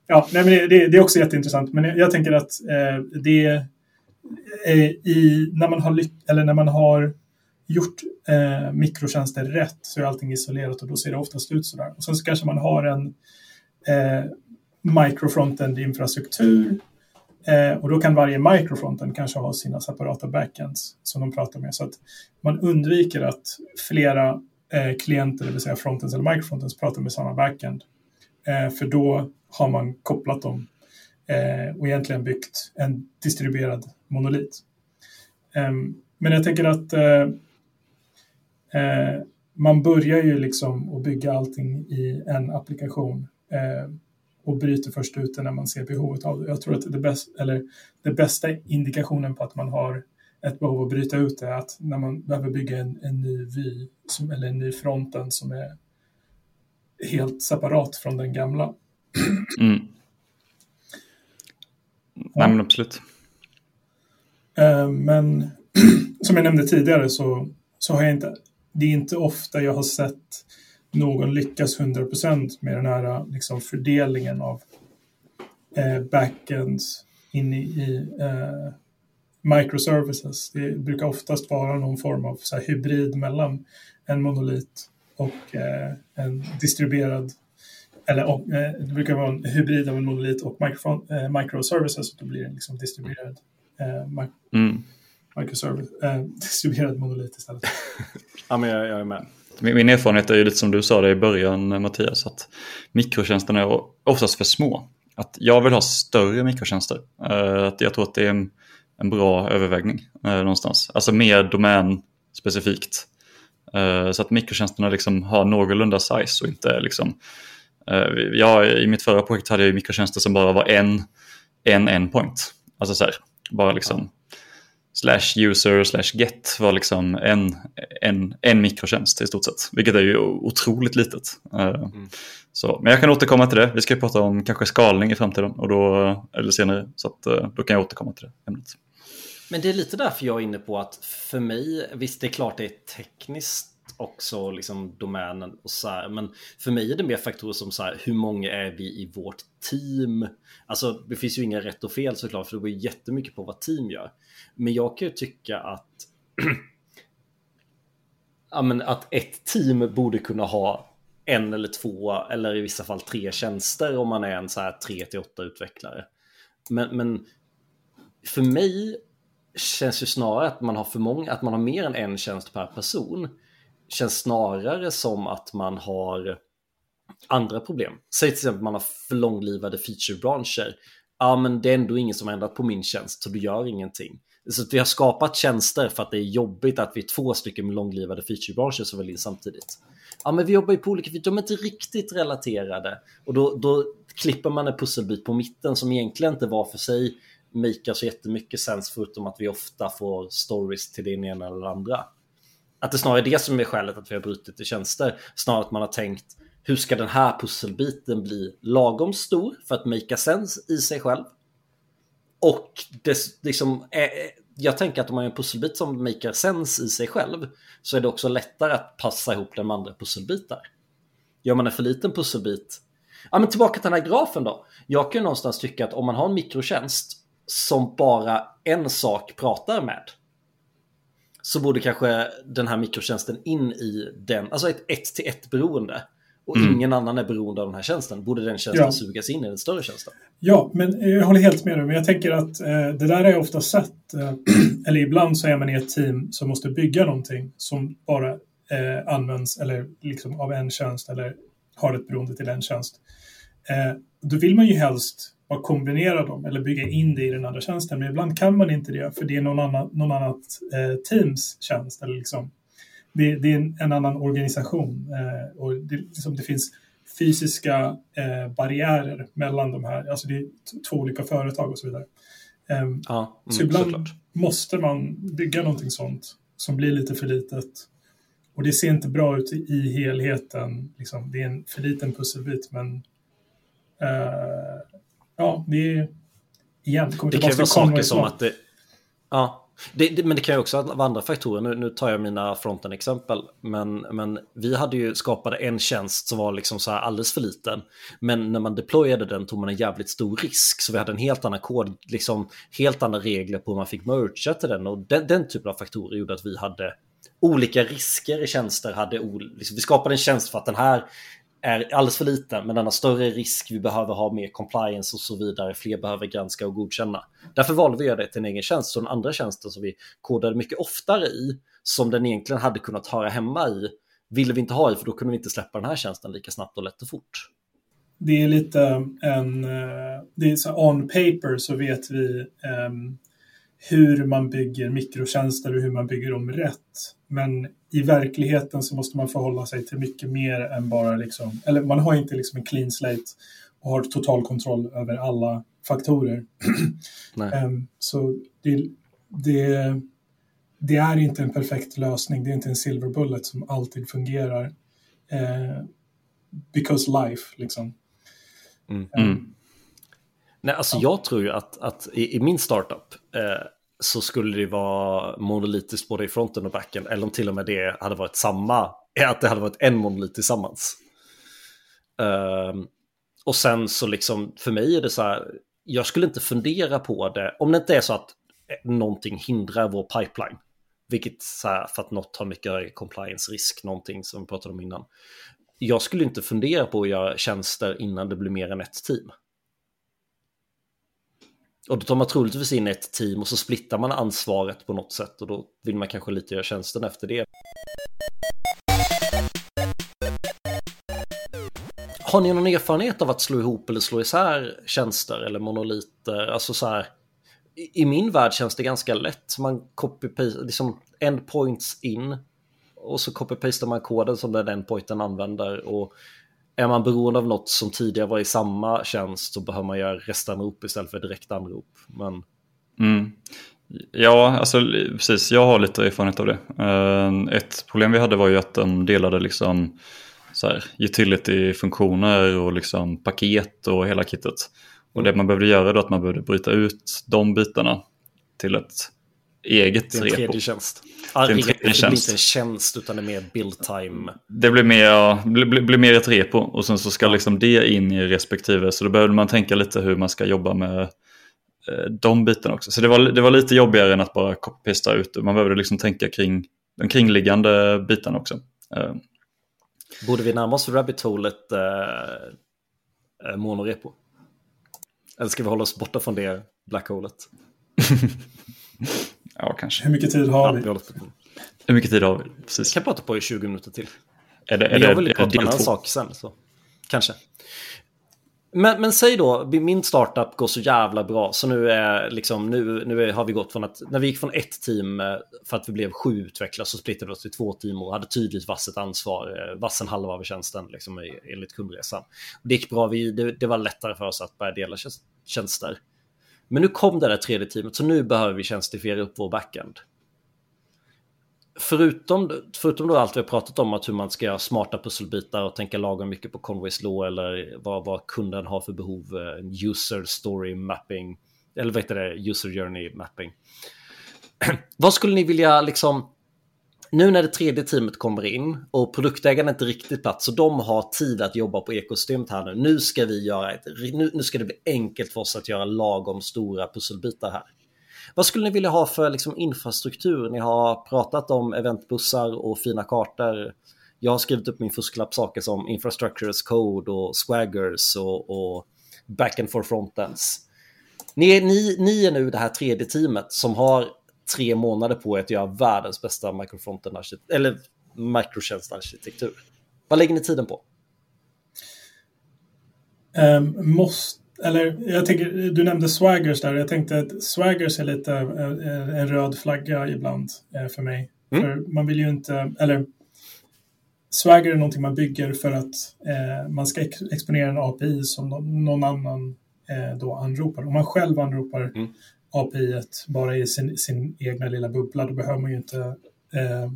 Ja, nej, men det, det, är också jätteintressant. Men jag, jag tänker att uh, det i, när man har eller när man har gjort eh, mikrotjänster rätt så är allting isolerat och då ser det oftast ut sådär. Och sen så kanske man har en eh, microfrontend-infrastruktur. Eh, och då kan varje microfrontend kanske ha sina separata backends som de pratar med. Så att man undviker att flera eh, klienter, det vill säga frontends eller microfrontends, pratar med samma backend. Eh, för då har man kopplat dem eh, och egentligen byggt en distribuerad monolit. Ehm, men jag tänker att eh, eh, man börjar ju liksom att bygga allting i en applikation och bryter först ut det när man ser behovet av det. Jag tror att det, bäst, eller det bästa indikationen på att man har ett behov att bryta ut det är att när man behöver bygga en, en ny vy som, eller en ny fronten som är helt separat från den gamla. Mm. Ja. men absolut. Eh, men som jag nämnde tidigare så, så har jag inte, det är inte ofta jag har sett någon lyckas 100% med den här liksom, fördelningen av eh, backends in i, i eh, microservices. Det brukar oftast vara någon form av så hybrid mellan en monolit och eh, en distribuerad eller och, eh, det brukar vara en hybrid av en monolit och eh, microservices och då blir det liksom distribuerad eh, mm microservice, eh, distribuerad monolit istället. ja, men jag, jag är med. Min, erfarenhet är ju lite som du sa det i början Mattias, att mikrotjänsterna är oftast för små. Att jag vill ha större mikrotjänster. Uh, att jag tror att det är en, en bra övervägning uh, någonstans. Alltså mer domän specifikt. Uh, så att mikrotjänsterna liksom har någorlunda size och inte liksom jag, I mitt förra projekt hade jag mikrotjänster som bara var en, en endpoint. Alltså så här, bara liksom slash user slash get var liksom en, en, en mikrotjänst i stort sett. Vilket är ju otroligt litet. Eh, mm. Så, men jag kan återkomma till det. Vi ska prata om kanske skalning i framtiden och då, eller senare. Så att, eh, då kan jag återkomma till det ämnet. Men det är lite därför jag är inne på att för mig, visst det är klart det är tekniskt också liksom domänen och så här. Men för mig är det mer faktorer som så här, hur många är vi i vårt team? Alltså det finns ju inga rätt och fel såklart, för det beror jättemycket på vad team gör. Men jag kan ju tycka att ja, men att ett team borde kunna ha en eller två eller i vissa fall tre tjänster om man är en så här tre till åtta utvecklare. Men, men för mig känns ju snarare att man har för många, att man har mer än en tjänst per person känns snarare som att man har andra problem. Säg till exempel att man har för långlivade featurebranscher. Ja, men det är ändå ingen som har ändrat på min tjänst, så du gör ingenting. Så vi har skapat tjänster för att det är jobbigt att vi är två stycken med långlivade featurebranscher som vill in samtidigt. Ja, men vi jobbar ju på olika, de är inte riktigt relaterade. Och då, då klipper man en pusselbit på mitten som egentligen inte var för sig makar så jättemycket sens förutom att vi ofta får stories till det ena eller andra. Att det snarare är det som är skälet att vi har brutit i tjänster. Snarare att man har tänkt hur ska den här pusselbiten bli lagom stor för att make sense i sig själv. Och det, liksom, eh, eh, jag tänker att om man gör en pusselbit som maker sense i sig själv så är det också lättare att passa ihop den med andra pusselbitar. Gör man en för liten pusselbit Ja men tillbaka till den här grafen då. Jag kan någonstans tycka att om man har en mikrotjänst som bara en sak pratar med så borde kanske den här mikrotjänsten in i den, alltså ett ett till ett beroende. Och mm. ingen annan är beroende av den här tjänsten. Borde den tjänsten ja. sugas in i den större tjänsten? Ja, men jag håller helt med dig. Men jag tänker att eh, det där har jag ofta sett. Eh, eller ibland så är man i ett team som måste bygga någonting som bara eh, används eller liksom av en tjänst eller har ett beroende till en tjänst. Eh, då vill man ju helst bara kombinera dem eller bygga in det i den andra tjänsten. Men ibland kan man inte det för det är någon annan någon annat eh, teams tjänst. Eller liksom, det, det är en, annan organisation eh, och det, liksom, det finns fysiska eh, barriärer mellan de här. Alltså det är två olika företag och så vidare. Ehm, ja, mm, så ibland såklart. måste man bygga någonting sånt som blir lite för litet. Och det ser inte bra ut i helheten. Liksom, det är en för liten pusselbit men uh, ja, det är... Igen, det kommer det kan vara saker som att det... Ja, det, det, men det kan ju också vara andra faktorer. Nu, nu tar jag mina fronten-exempel. Men, men vi hade ju skapat en tjänst som var liksom så här alldeles för liten. Men när man deployade den tog man en jävligt stor risk. Så vi hade en helt annan kod, liksom helt andra regler på hur man fick mercha till den. Och den, den typen av faktorer gjorde att vi hade olika risker i tjänster. Hade, liksom, vi skapade en tjänst för att den här är alldeles för liten, men den har större risk, vi behöver ha mer compliance och så vidare, fler behöver granska och godkänna. Därför valde vi att göra det till en egen tjänst, så den andra tjänsten som vi kodade mycket oftare i, som den egentligen hade kunnat höra hemma i, ville vi inte ha i, för då kunde vi inte släppa den här tjänsten lika snabbt och lätt och fort. Det är lite en, eh, det är så on paper så vet vi um, hur man bygger mikrotjänster och hur man bygger dem rätt. Men i verkligheten så måste man förhålla sig till mycket mer än bara liksom, eller man har inte liksom en clean slate och har total kontroll över alla faktorer. um, så det, det, det, är inte en perfekt lösning, det är inte en silver bullet som alltid fungerar. Uh, because life, liksom. Mm. Um, Nej, alltså jag tror ju att, att i, i min startup eh, så skulle det vara monolitiskt både i fronten och backen, eller om till och med det hade varit samma, att det hade varit en monolit tillsammans. Um, och sen så liksom, för mig är det så här, jag skulle inte fundera på det, om det inte är så att någonting hindrar vår pipeline. Vilket så här, för att något har mycket compliance-risk, någonting som vi pratade om innan. Jag skulle inte fundera på att göra tjänster innan det blir mer än ett team. Och då tar man troligtvis in ett team och så splittar man ansvaret på något sätt och då vill man kanske lite göra tjänsten efter det. Har ni någon erfarenhet av att slå ihop eller slå isär tjänster eller monoliter? Alltså så här, i min värld känns det ganska lätt. Man copy-pastar, liksom endpoints in och så copy-pastar man koden som den endpointen använder och är man beroende av något som tidigare var i samma tjänst så behöver man göra restanrop istället för direktanrop. Men... Mm. Ja, alltså precis. Jag har lite erfarenhet av det. Eh, ett problem vi hade var ju att de delade liksom så här, utility-funktioner och liksom paket och hela kittet. Och det man behövde göra då att man behövde bryta ut de bitarna till ett eget repo. Det är en tredje tjänst. Ah, det, är en tredje det blir inte en tjänst utan det är mer build time. Det blir mer, ja, blir, blir mer ett repo och sen så ska liksom det in i respektive. Så då behövde man tänka lite hur man ska jobba med eh, de bitarna också. Så det var, det var lite jobbigare än att bara copy-pasta ut. Man behövde liksom tänka kring de kringliggande bitarna också. Eh. Borde vi närma oss rabbit-holet eh, eh, monorepo? Eller ska vi hålla oss borta från det black-holet? Ja, kanske. Hur mycket tid har vi? Hur mycket tid har vi? Precis. Jag kan prata på i 20 minuter till. Är det, är jag vill prata om en annan sak sen. Så. Kanske. Men, men säg då, min startup går så jävla bra så nu, är liksom, nu, nu har vi gått från att, när vi gick från ett team eh, för att vi blev sju utvecklare så splittrade vi oss till två team och hade tydligt vasset ansvar, eh, vassen halva av tjänsten liksom, enligt kundresan. Det gick bra, vi, det, det var lättare för oss att börja dela tjänster. Men nu kom det där tredje teamet, så nu behöver vi tjänstifiera upp vår backend. Förutom, förutom då allt vi har pratat om, att hur man ska göra smarta pusselbitar och tänka lagom mycket på Conways law eller vad, vad kunden har för behov, eh, user story mapping, eller vad heter det, user journey mapping. vad skulle ni vilja liksom nu när det tredje teamet kommer in och produktägarna är inte riktigt plats så de har tid att jobba på ekosystemet här nu. Nu ska vi göra ett, nu, nu ska det bli enkelt för oss att göra lagom stora pusselbitar här. Vad skulle ni vilja ha för liksom, infrastruktur? Ni har pratat om eventbussar och fina kartor. Jag har skrivit upp min fusklapp saker som infrastructure as code och swaggers och, och back and for frontends. Ni, ni, ni är nu det här tredje teamet som har tre månader på er att göra världens bästa eller mikrotjänstarkitektur. Vad lägger ni tiden på? Um, måste, eller jag tänker, du nämnde swaggers där. Jag tänkte att swaggers är lite uh, en röd flagga ibland uh, för mig. Mm. För man vill ju inte, eller Swagger är någonting man bygger för att eh, man ska ex exponera en API som någon, annan då anropar. Om man själv anropar mm. API bara i sin, sin egna lilla bubbla, då behöver man ju inte eh,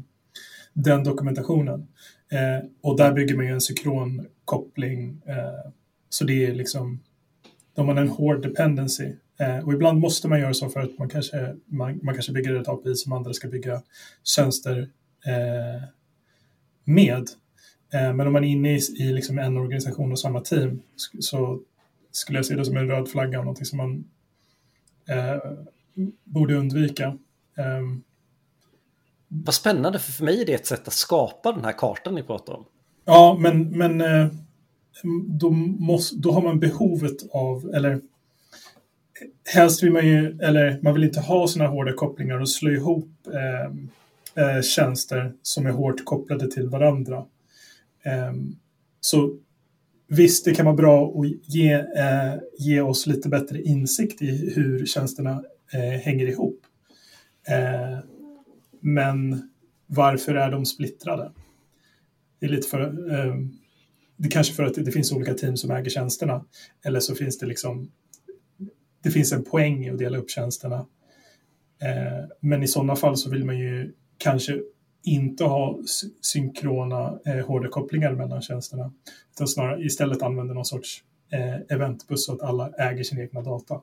den dokumentationen. Eh, och där bygger man ju en synkronkoppling. Eh, så det är liksom, då har man en hård dependency. Eh, och ibland måste man göra så för att man kanske, man, man kanske bygger ett API som andra ska bygga tjänster eh, med. Eh, men om man är inne i, i liksom en organisation och samma team så skulle jag se det som en röd flagga, någonting som man eh, borde undvika. Eh, Vad spännande, för för mig är det ett sätt att skapa den här kartan ni pratar om. Ja, men, men eh, då, måste, då har man behovet av, eller helst vill man ju, eller man vill inte ha sådana hårda kopplingar och slå ihop eh, eh, tjänster som är hårt kopplade till varandra. Eh, så Visst, det kan vara bra att ge, eh, ge oss lite bättre insikt i hur tjänsterna eh, hänger ihop. Eh, men varför är de splittrade? Det är lite för... Eh, det kanske för att det finns olika team som äger tjänsterna. Eller så finns det liksom, det finns en poäng i att dela upp tjänsterna. Eh, men i sådana fall så vill man ju kanske inte ha synkrona eh, hårdkopplingar mellan tjänsterna. Utan snarare istället använda någon sorts eh, eventbuss så att alla äger sin egna data.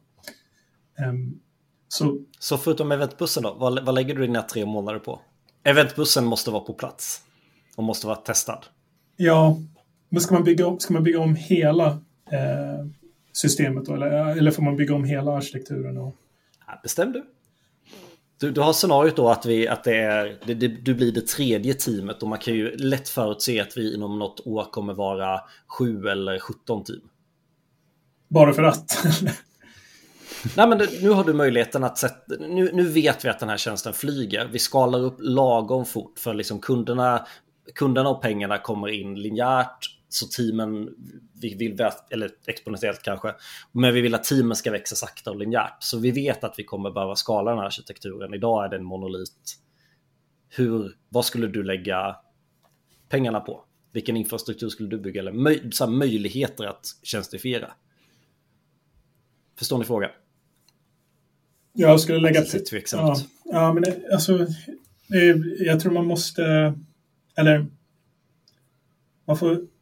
Um, så, så förutom eventbussen då, vad, vad lägger du dina tre månader på? Eventbussen måste vara på plats och måste vara testad. Ja, men ska man bygga om, ska man bygga om hela eh, systemet då? Eller, eller får man bygga om hela arkitekturen? Och... Ja, bestäm du. Du. Du har scenariot då att, vi, att det är, det, det, du blir det tredje teamet och man kan ju lätt förutse att vi inom något år kommer vara sju eller sjutton team. Bara för att? Nej, men nu har du möjligheten att sätta... Nu, nu vet vi att den här tjänsten flyger. Vi skalar upp lagom fort för liksom kunderna, kunderna och pengarna kommer in linjärt. Så teamen, vi vill, eller exponentiellt kanske, men vi vill att teamen ska växa sakta och linjärt. Så vi vet att vi kommer behöva skala den här arkitekturen. Idag är det en monolit. Hur, vad skulle du lägga pengarna på? Vilken infrastruktur skulle du bygga? Eller möj, så möjligheter att tjänstifiera? Förstår ni frågan? Jag skulle lägga till... Ja, ja, men det, alltså, det, jag tror man måste... Eller... Man får...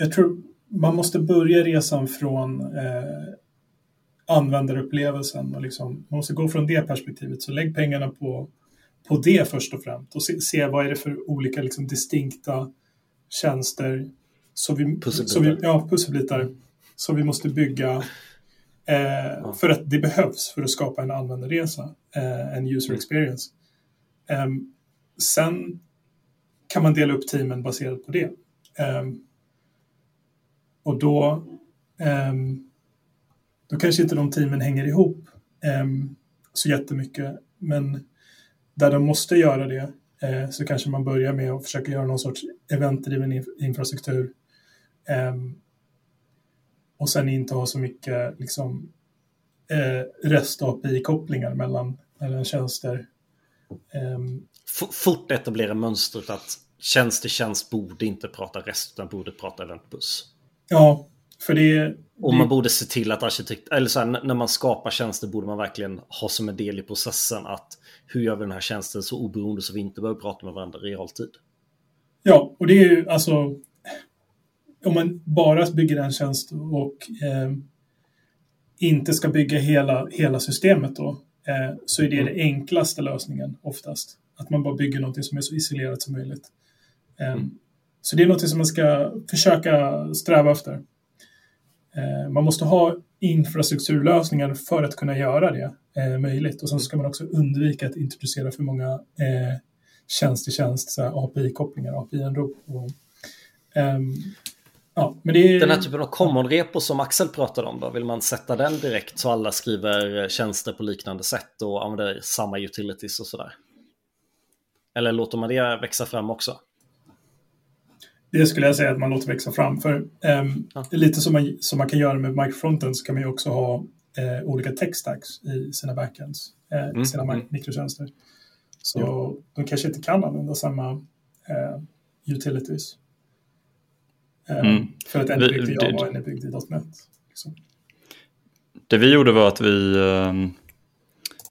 Jag tror man måste börja resan från eh, användarupplevelsen och liksom, man måste gå från det perspektivet. Så lägg pengarna på, på det först och främst och se, se vad är det för olika liksom, distinkta tjänster så vi. Så vi, ja, pusselbitar som vi måste bygga Eh, för att det behövs för att skapa en användarresa, eh, en user mm. experience. Eh, sen kan man dela upp teamen baserat på det. Ehm, och då, ehm, då kanske inte de teamen hänger ihop ehm, så jättemycket. Men där de måste göra det eh, så kanske man börjar med att försöka göra någon sorts eventdriven infrastruktur ehm, och sen inte ha så mycket liksom, eh, REST-API-kopplingar mellan, mellan tjänster. Um, Fort etablera mönstret att tjänst till tjänst borde inte prata REST utan borde prata eventbuss. Ja, för det... Och man borde se till att arkitekt, eller så här, när man skapar tjänster borde man verkligen ha som en del i processen att hur gör vi den här tjänsten så oberoende så vi inte behöver prata med varandra i realtid. Ja, och det är ju alltså om man bara bygger en tjänst och eh, inte ska bygga hela, hela systemet då, eh, så är det mm. den enklaste lösningen oftast. Att man bara bygger något som är så isolerat som möjligt. Eh, mm. Så det är något som man ska försöka sträva efter. Eh, man måste ha infrastrukturlösningar för att kunna göra det eh, möjligt. Och sen ska man också undvika att introducera för många eh, tjänst till tjänst, API-kopplingar, API-anrop. Um, ehm, Ja, men det är... Den här typen av common-repo som Axel pratade om då, vill man sätta den direkt så alla skriver eh, tjänster på liknande sätt och använder samma utilities och sådär? Eller låter man det växa fram också? Det skulle jag säga att man låter växa fram. För um, ja. lite som man, som man kan göra med microfronten så kan man ju också ha uh, olika tech stacks i sina backends, uh, mm. sina mm. mikrotjänster. Så ja. de kanske inte kan använda samma uh, utilities. Ehm, mm. För att en är byggd i Java och en är byggd i .NET. Liksom. Det vi gjorde var att vi, ehm,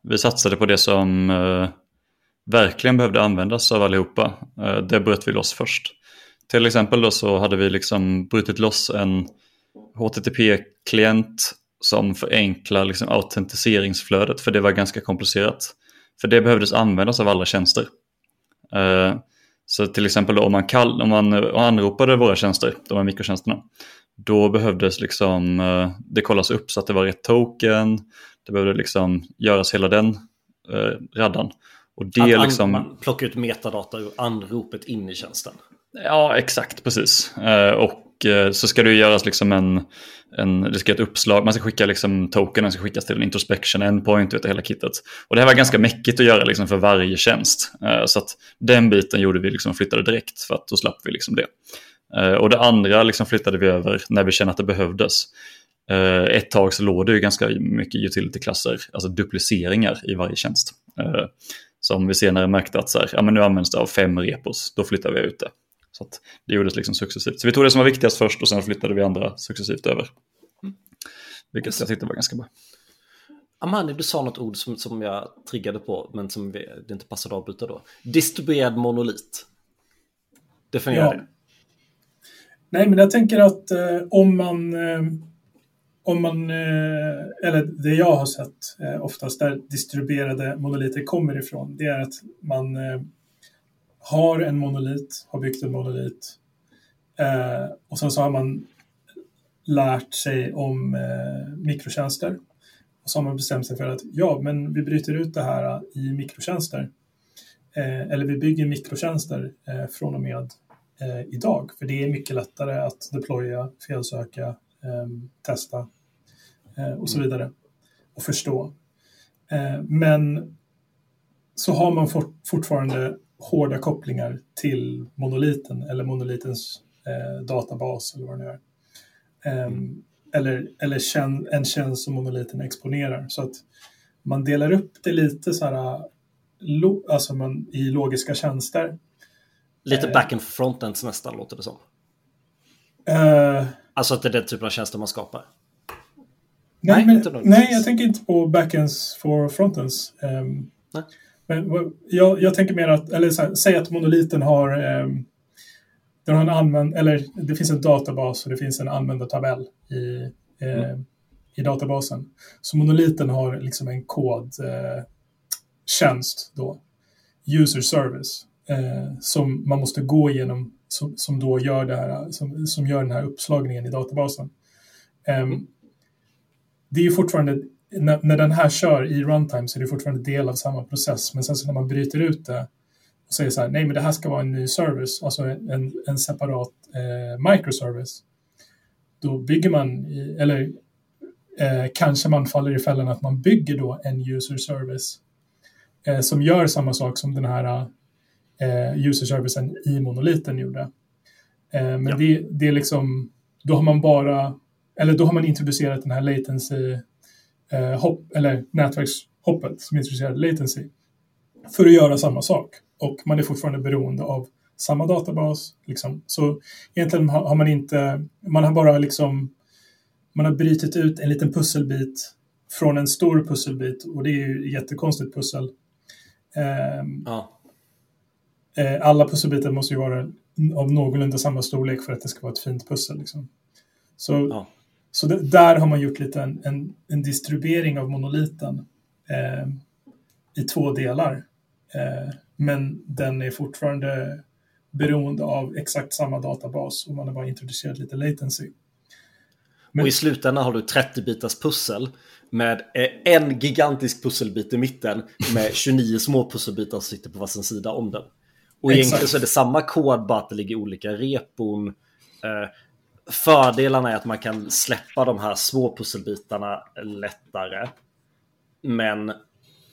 vi satsade på det som verkligen behövde användas av allihopa. Det bröt vi loss först. Till exempel då så hade vi liksom brutit loss en HTTP-klient som förenklar liksom autentiseringsflödet för det var ganska komplicerat. För det behövdes användas av alla tjänster. Eh, så till exempel om man, kall, om man anropade våra tjänster, de här mikrotjänsterna, då behövdes liksom, eh, det kollas upp så att det var rätt token, det behövde liksom göras hela den eh, raddan. Och det att liksom... man plockar ut metadata ur anropet in i tjänsten. Ja, exakt, precis. Eh, och eh, så ska det göras liksom en, en, det ska ett uppslag, man ska skicka liksom tokenen ska skickas till en introspection endpoint, vet, hela kittet. Och det här var ganska mäckigt att göra liksom för varje tjänst. Eh, så att den biten gjorde vi liksom flyttade direkt för att då slapp vi liksom det. Och det andra liksom flyttade vi över när vi kände att det behövdes. Ett tag så låg det ju ganska mycket utility-klasser, alltså dupliceringar i varje tjänst. Som vi senare märkte att så här, ja, men nu används det av fem repos, då flyttar vi ut det. Så det gjordes liksom successivt. Så vi tog det som var viktigast först och sen flyttade vi andra successivt över. Mm. Vilket jag tyckte var ganska bra. Amani, du sa något ord som, som jag triggade på, men som vi, det inte passade att avbryta då. Distribuerad monolit. Definiera ja. det. Nej, men jag tänker att eh, om man, eh, om man, eh, eller det jag har sett eh, oftast där distribuerade monoliter kommer ifrån, det är att man eh, har en monolit, har byggt en monolit eh, och sen så har man lärt sig om mikrotjänster och så har man bestämt sig för att ja, men vi bryter ut det här i mikrotjänster. Eh, eller vi bygger mikrotjänster eh, från och med eh, idag. För det är mycket lättare att deploya, felsöka, ehm, testa eh, och så mm. vidare. Och förstå. Eh, men så har man fort, fortfarande hårda kopplingar till monoliten eller monolitens eh, databas eller vad det nu är. Ehm, mm eller, eller kän, en tjänst som monoliten exponerar. Så att man delar upp det lite så här, alltså man, i logiska tjänster. Lite eh, backend for frontends nästan låter det som. Uh, alltså att det är den typen av tjänster man skapar. Nej, nej, men, nej jag tänker inte på backends for frontends. Um, nej. Men jag, jag, tänker mer att, eller här, säg att monoliten har um, den har en använd, eller det finns en databas och det finns en användartabell i, eh, mm. i databasen. Så monoliten har liksom en kodtjänst eh, då, user service, eh, som man måste gå igenom som, som då gör, det här, som, som gör den här uppslagningen i databasen. Mm. Det är ju fortfarande, när, när den här kör i runtime så är det fortfarande del av samma process, men sen så när man bryter ut det och säger så här, nej men det här ska vara en ny service, alltså en, en separat eh, microservice. Då bygger man, i, eller eh, kanske man faller i fällan att man bygger då en user service eh, som gör samma sak som den här eh, user servicen i monoliten gjorde. Eh, men ja. det, det är liksom, då har man bara, eller då har man introducerat den här latency, eh, hopp, eller nätverkshoppet som introducerar latency för att göra samma sak och man är fortfarande beroende av samma databas. Liksom. Så egentligen har man inte, man har bara liksom, man har brytit ut en liten pusselbit från en stor pusselbit och det är ju jättekonstigt pussel. Ehm, ja. Eh, alla pusselbitar måste ju vara av någorlunda samma storlek för att det ska vara ett fint pussel. Liksom. Så, ja. Så det, där har man gjort lite en, en, en distribuering av monoliten eh, i två delar. Eh, men den är fortfarande beroende av exakt samma databas och man har bara introducerat lite latency. Men... Och i slutändan har du 30 bitars pussel med eh, en gigantisk pusselbit i mitten med 29 små pusselbitar som sitter på varsin sida om den. Och Exakt. egentligen så är det samma kod, bara att det ligger olika repon. Fördelarna är att man kan släppa de här små pusselbitarna lättare. Men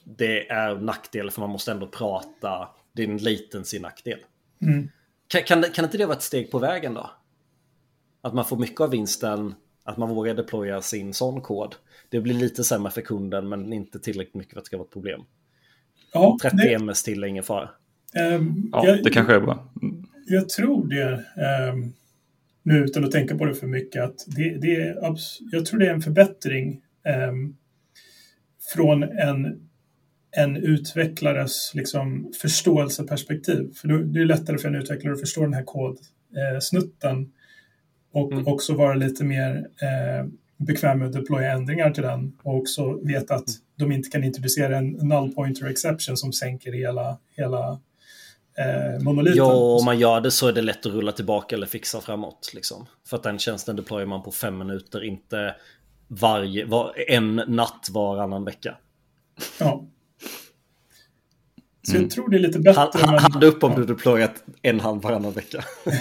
det är nackdel för man måste ändå prata. Det är en latency-nackdel. Mm. Kan, kan, kan inte det vara ett steg på vägen då? Att man får mycket av vinsten, att man vågar deploya sin sån kod. Det blir lite sämre för kunden men inte tillräckligt mycket för att det ska vara ett problem. Ja, 30 det... ms till är ingen fara. Um, ja, jag, det kanske är bra. Jag tror det, um, nu utan att tänka på det för mycket, att det, det är, jag tror det är en förbättring um, från en en utvecklares liksom, förståelseperspektiv. För det är lättare för en utvecklare att förstå den här kodsnutten och mm. också vara lite mer eh, bekväm med att deploya ändringar till den och också veta att de inte kan introducera en null pointer exception som sänker hela, hela eh, monoliten. Ja, om man gör det så är det lätt att rulla tillbaka eller fixa framåt. Liksom. För att den tjänsten deployar man på fem minuter, inte varje, var, en natt varannan vecka. Ja. Så mm. jag tror det är lite bättre. Hand, men... hand upp om ja. du deployat en hand varannan vecka.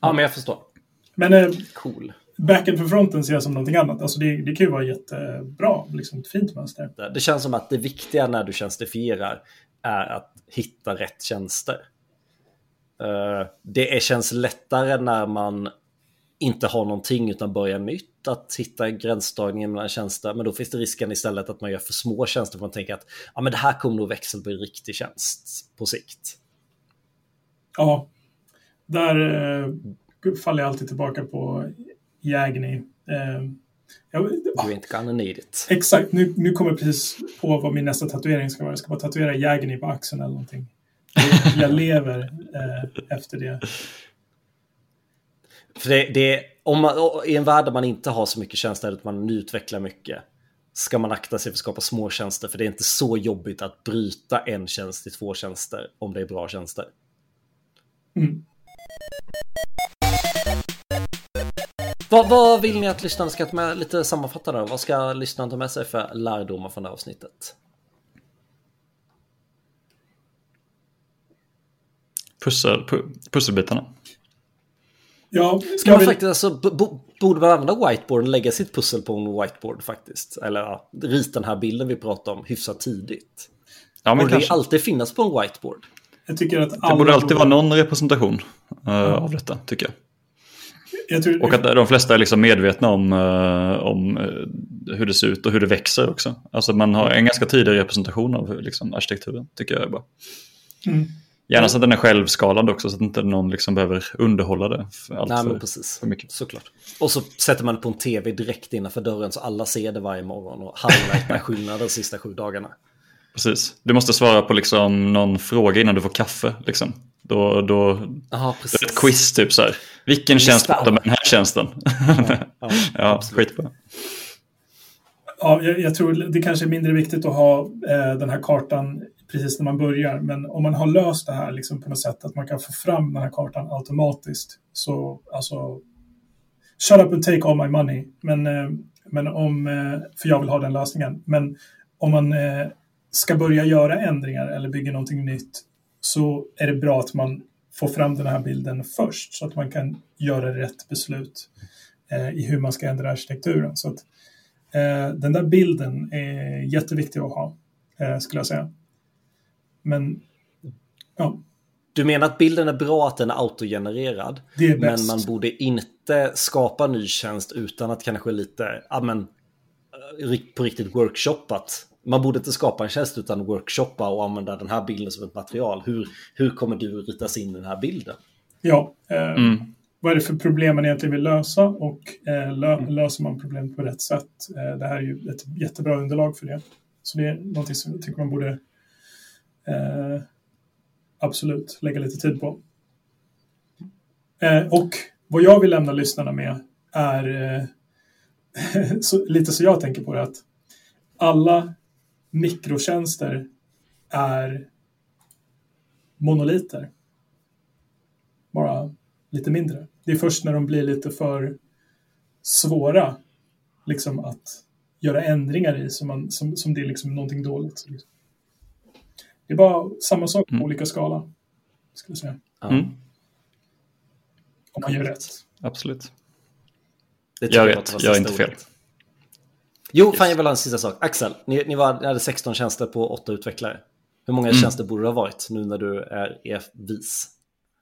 ja, men jag förstår. Men eh, cool. Backend för fronten ser jag som någonting annat. Alltså det, det kan ju vara jättebra, liksom ett fint mönster. Det känns som att det viktiga när du tjänstifierar är att hitta rätt tjänster. Uh, det känns lättare när man inte har någonting utan börjar nytt, att hitta gränsdragningen mellan tjänster. Men då finns det risken istället att man gör för små tjänster för man tänker att ja, men det här kommer nog växa bli en riktig tjänst på sikt. Ja, där eh, faller jag alltid tillbaka på Jägni. Eh, jag, you ain't gonna need it. Exakt, nu, nu kommer jag precis på vad min nästa tatuering ska vara. Jag ska bara tatuera Jägni på axeln eller någonting. Jag, jag lever eh, efter det. För det, det om man, I en värld där man inte har så mycket tjänster, att man nyutvecklar mycket, ska man akta sig för att skapa små tjänster. För det är inte så jobbigt att bryta en tjänst i två tjänster om det är bra tjänster. Mm. Vad, vad, vill ni att lyssnarna ska ta med? Lite sammanfatta då. Vad ska lyssnarna ta med sig för lärdomar från det här avsnittet? Pussel, pusselbitarna. Ja, ska man vill... faktiskt alltså, borde man använda whiteboard och lägga sitt pussel på en whiteboard faktiskt? Eller ja, rita den här bilden vi pratar om hyfsat tidigt. Ja, men borde kanske... det alltid finnas på en whiteboard? Jag tycker att det borde alltid vara någon representation uh, ja. av detta, tycker jag. Jag tror... Och att de flesta är liksom medvetna om, uh, om uh, hur det ser ut och hur det växer också. Alltså man har en ganska tidig representation av liksom, arkitekturen, tycker jag är bra. Mm. Gärna så att den är självskalad också så att inte någon liksom behöver underhålla det för allt Nej, för, precis. för mycket. Såklart. Och så sätter man det på en tv direkt innanför dörren så alla ser det varje morgon och highlightar skillnader de sista sju dagarna. Precis. Du måste svara på liksom någon fråga innan du får kaffe. Liksom. Då, då, Aha, precis. Det är ett quiz typ så här. Vilken tjänst pratar med den här tjänsten? Ja, ja, ja skitbra. Ja, jag, jag, tror det kanske är mindre viktigt att ha eh, den här kartan precis när man börjar. Men om man har löst det här liksom på något sätt, att man kan få fram den här kartan automatiskt. Så alltså, shut up and take all my money. Men, eh, men om, eh, för jag vill ha den lösningen. Men om man eh, ska börja göra ändringar eller bygga någonting nytt så är det bra att man får fram den här bilden först så att man kan göra rätt beslut i hur man ska ändra arkitekturen. Så att, den där bilden är jätteviktig att ha, skulle jag säga. Men, ja. Du menar att bilden är bra att den är autogenererad? Är. Men man borde inte skapa ny tjänst utan att kanske lite, ja men, eh, på riktigt workshoppat. Man borde inte skapa en tjänst utan workshoppa och använda den här bilden som ett material. Hur, hur kommer du ritas in i den här bilden? Ja, eh, mm. vad är det för problem man egentligen vill lösa och eh, lö mm. löser man problemet på rätt sätt? Eh, det här är ju ett jättebra underlag för det. Så det är någonting som jag tycker man borde eh, absolut lägga lite tid på. Eh, och vad jag vill lämna lyssnarna med är eh, så, lite så jag tänker på det att alla mikrotjänster är monoliter. Bara lite mindre. Det är först när de blir lite för svåra liksom att göra ändringar i som, man, som, som det är liksom någonting dåligt. Det är bara samma sak på mm. olika skala. Skulle jag säga. Mm. Om man gör rätt. Absolut. jag vet, jag är inte fel. Jo, yes. fan jag vill ha en sista sak. Axel, ni, ni, var, ni hade 16 tjänster på 8 utvecklare. Hur många mm. tjänster borde det ha varit nu när du är EF-vis?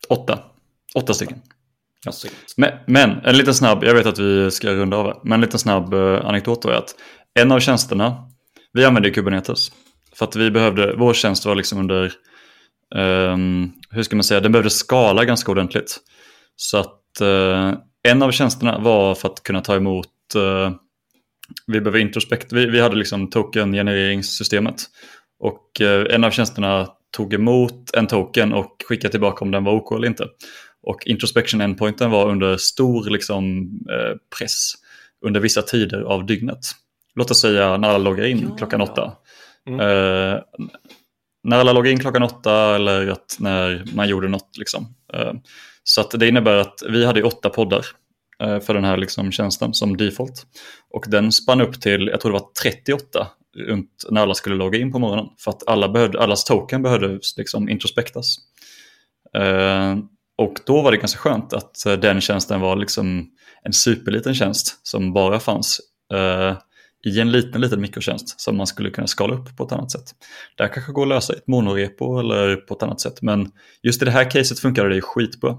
Åtta. Åtta stycken. Ja. Men, men, en liten snabb, jag vet att vi ska runda av men en liten snabb uh, anekdot är att en av tjänsterna, vi använder Kubernetes. För att vi behövde, vår tjänst var liksom under, um, hur ska man säga, den behövde skala ganska ordentligt. Så att uh, en av tjänsterna var för att kunna ta emot, uh, vi behöver introspekt, vi, vi hade liksom token-genereringssystemet. Och uh, en av tjänsterna tog emot en token och skickade tillbaka om den var OK eller inte. Och introspection endpointen var under stor liksom, press under vissa tider av dygnet. Låt oss säga när alla loggar in ja. klockan åtta. Mm. Eh, när alla loggade in klockan åtta eller att när man gjorde något. Liksom. Eh, så att det innebär att vi hade åtta poddar eh, Eh, för den här liksom, tjänsten som default. Och den spann upp till, jag tror det var 38 runt när alla skulle logga in på morgonen. För att alla behövde, allas token behövde liksom introspektas. Eh, och då var det ganska skönt att eh, den tjänsten var liksom en superliten tjänst som bara fanns i en liten, liten mikrotjänst som man skulle kunna skala upp på ett annat sätt. Det här kanske går att lösa i ett monorepo eller på ett annat sätt, men just i det här caset funkade det skitbra.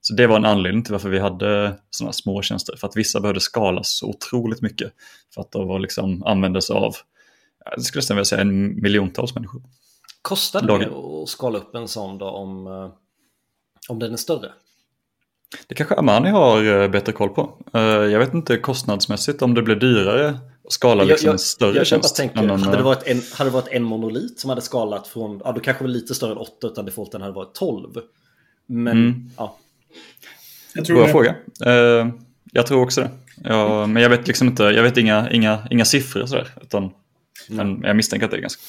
Så det var en anledning till varför vi hade sådana små tjänster, för att vissa behövde skalas så otroligt mycket för att de var liksom, användes av, jag skulle nästan vilja säga en miljontals människor. Kostar det att skala upp en sån då om, eh, Om den är större? Det kanske Amani har eh, bättre koll på. Eh, jag vet inte kostnadsmässigt om det blir dyrare skala liksom jag, jag, en större jag, tjänst. Tänker, hade, det varit en, hade det varit en monolit som hade skalat från, ja då kanske var lite större än 8 utan defaulten hade varit 12. Men, mm. ja. Jag tror Bra det. fråga. Uh, jag tror också det. Ja, men jag vet liksom inte, jag vet inga, inga, inga siffror sådär. Utan, men jag misstänker att det är ganska...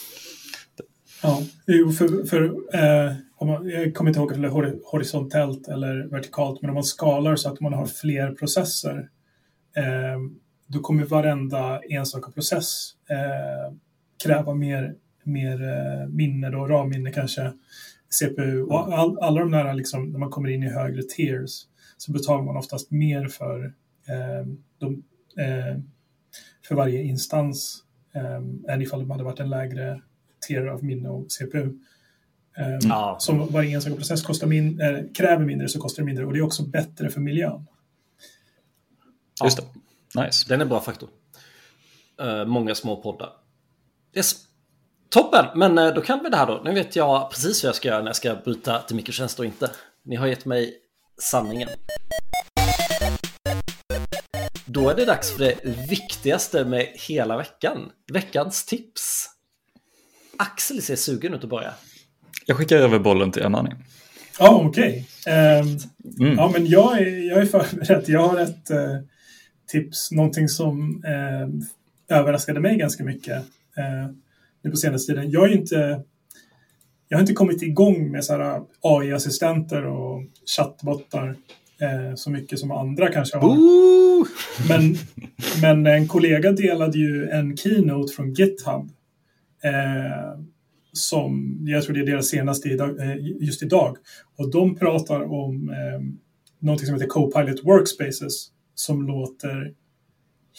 Ja, jo, för, för eh, om man, jag kommer inte ihåg om det är horisontellt eller vertikalt, men om man skalar så att man har fler processer, eh, då kommer varenda enstaka process eh, kräva mer, mer eh, minne, då, RAM-minne kanske, CPU och all, alla de där, liksom, när man kommer in i högre tiers, så betalar man oftast mer för, eh, de, eh, för varje instans eh, än ifall det hade varit en lägre tier av minne och CPU. Mm. Ja. Som varje enstaka process kostar min, äh, kräver mindre så kostar det mindre och det är också bättre för miljön. Just det. Nice. Den är en bra faktor. Uh, många små poddar. Yes. Toppen, men uh, då kan vi det här då. Nu vet jag precis vad jag ska göra när jag ska byta till mikrotjänst och inte. Ni har gett mig sanningen. Då är det dags för det viktigaste med hela veckan. Veckans tips. Axel ser sugen ut att börja. Jag skickar över bollen till Amani. Ja, oh, okej. Okay. Um, ehm, mm. Ja, men jag är, jag är förberedd. Jag har ett uh, tips, någonting som uh, överraskade mig ganska mycket uh, nu på senaste tiden. Jag, är inte, jag har inte kommit igång med AI-assistenter och chattbottar eh, så mycket som andra kanske har. Men, men en kollega delade ju en keynote från GitHub eh, som jag tror det är deras senaste idag, eh, just idag. Och de pratar om eh, någonting som heter Copilot Workspaces som låter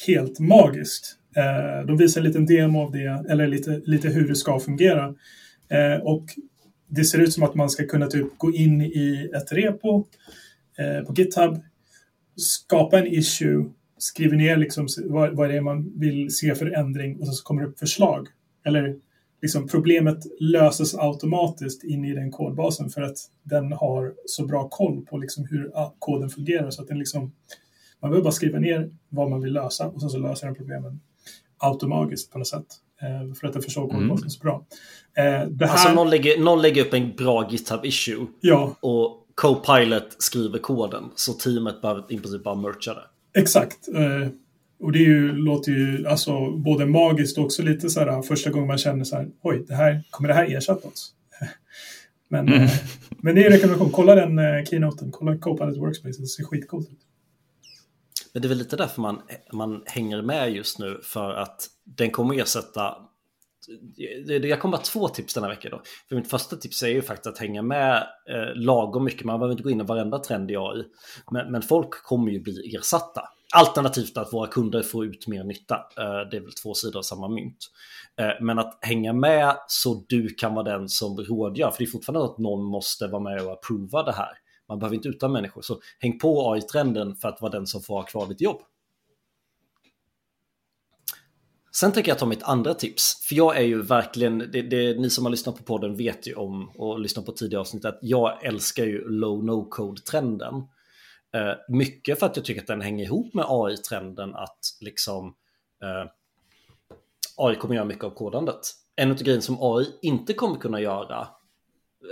helt magiskt. Eh, de visar en liten demo av det, eller lite, lite hur det ska fungera. Eh, och det ser ut som att man ska kunna typ gå in i ett repo eh, på GitHub, skapa en issue, skriva ner liksom vad, vad det är man vill se för ändring och så kommer det upp förslag. Eller liksom problemet löses automatiskt in i den kodbasen för att den har så bra koll på liksom hur koden fungerar så att den liksom man behöver bara skriva ner vad man vill lösa och sen så löser den problemen automatiskt på något sätt. Eh, för att den förstår kodbasen mm. så bra. Eh, det alltså, här... Alltså någon lägger, någon lägger upp en bra GitHub-issue ja. och Copilot skriver koden så teamet behöver i princip bara mercha det. Exakt. Eh, och det ju, låter ju alltså både magiskt och också lite så här första gången man känner så här, oj, det här, kommer det här ersätta oss? men, mm. eh, men det är en rekommendation, kolla den eh, keynoten, kolla Copilot Workspace, det ser skitcoolt ut. Men det är väl lite därför man, man hänger med just nu, för att den kommer ersätta jag kommer bara två tips den här veckan då. För mitt första tips är ju faktiskt att hänga med eh, lagom mycket. Man behöver inte gå in i varenda trend i AI. Men, men folk kommer ju bli ersatta. Alternativt att våra kunder får ut mer nytta. Eh, det är väl två sidor av samma mynt. Eh, men att hänga med så du kan vara den som rådgör. För det är fortfarande att någon måste vara med och approva det här. Man behöver inte utan människor. Så häng på AI-trenden för att vara den som får ha kvar ditt jobb. Sen tänker jag ta mitt andra tips, för jag är ju verkligen, det, det, ni som har lyssnat på podden vet ju om och lyssnat på tidigare avsnitt att jag älskar ju low no code trenden. Eh, mycket för att jag tycker att den hänger ihop med AI-trenden att liksom eh, AI kommer göra mycket av kodandet. En av grejerna som AI inte kommer kunna göra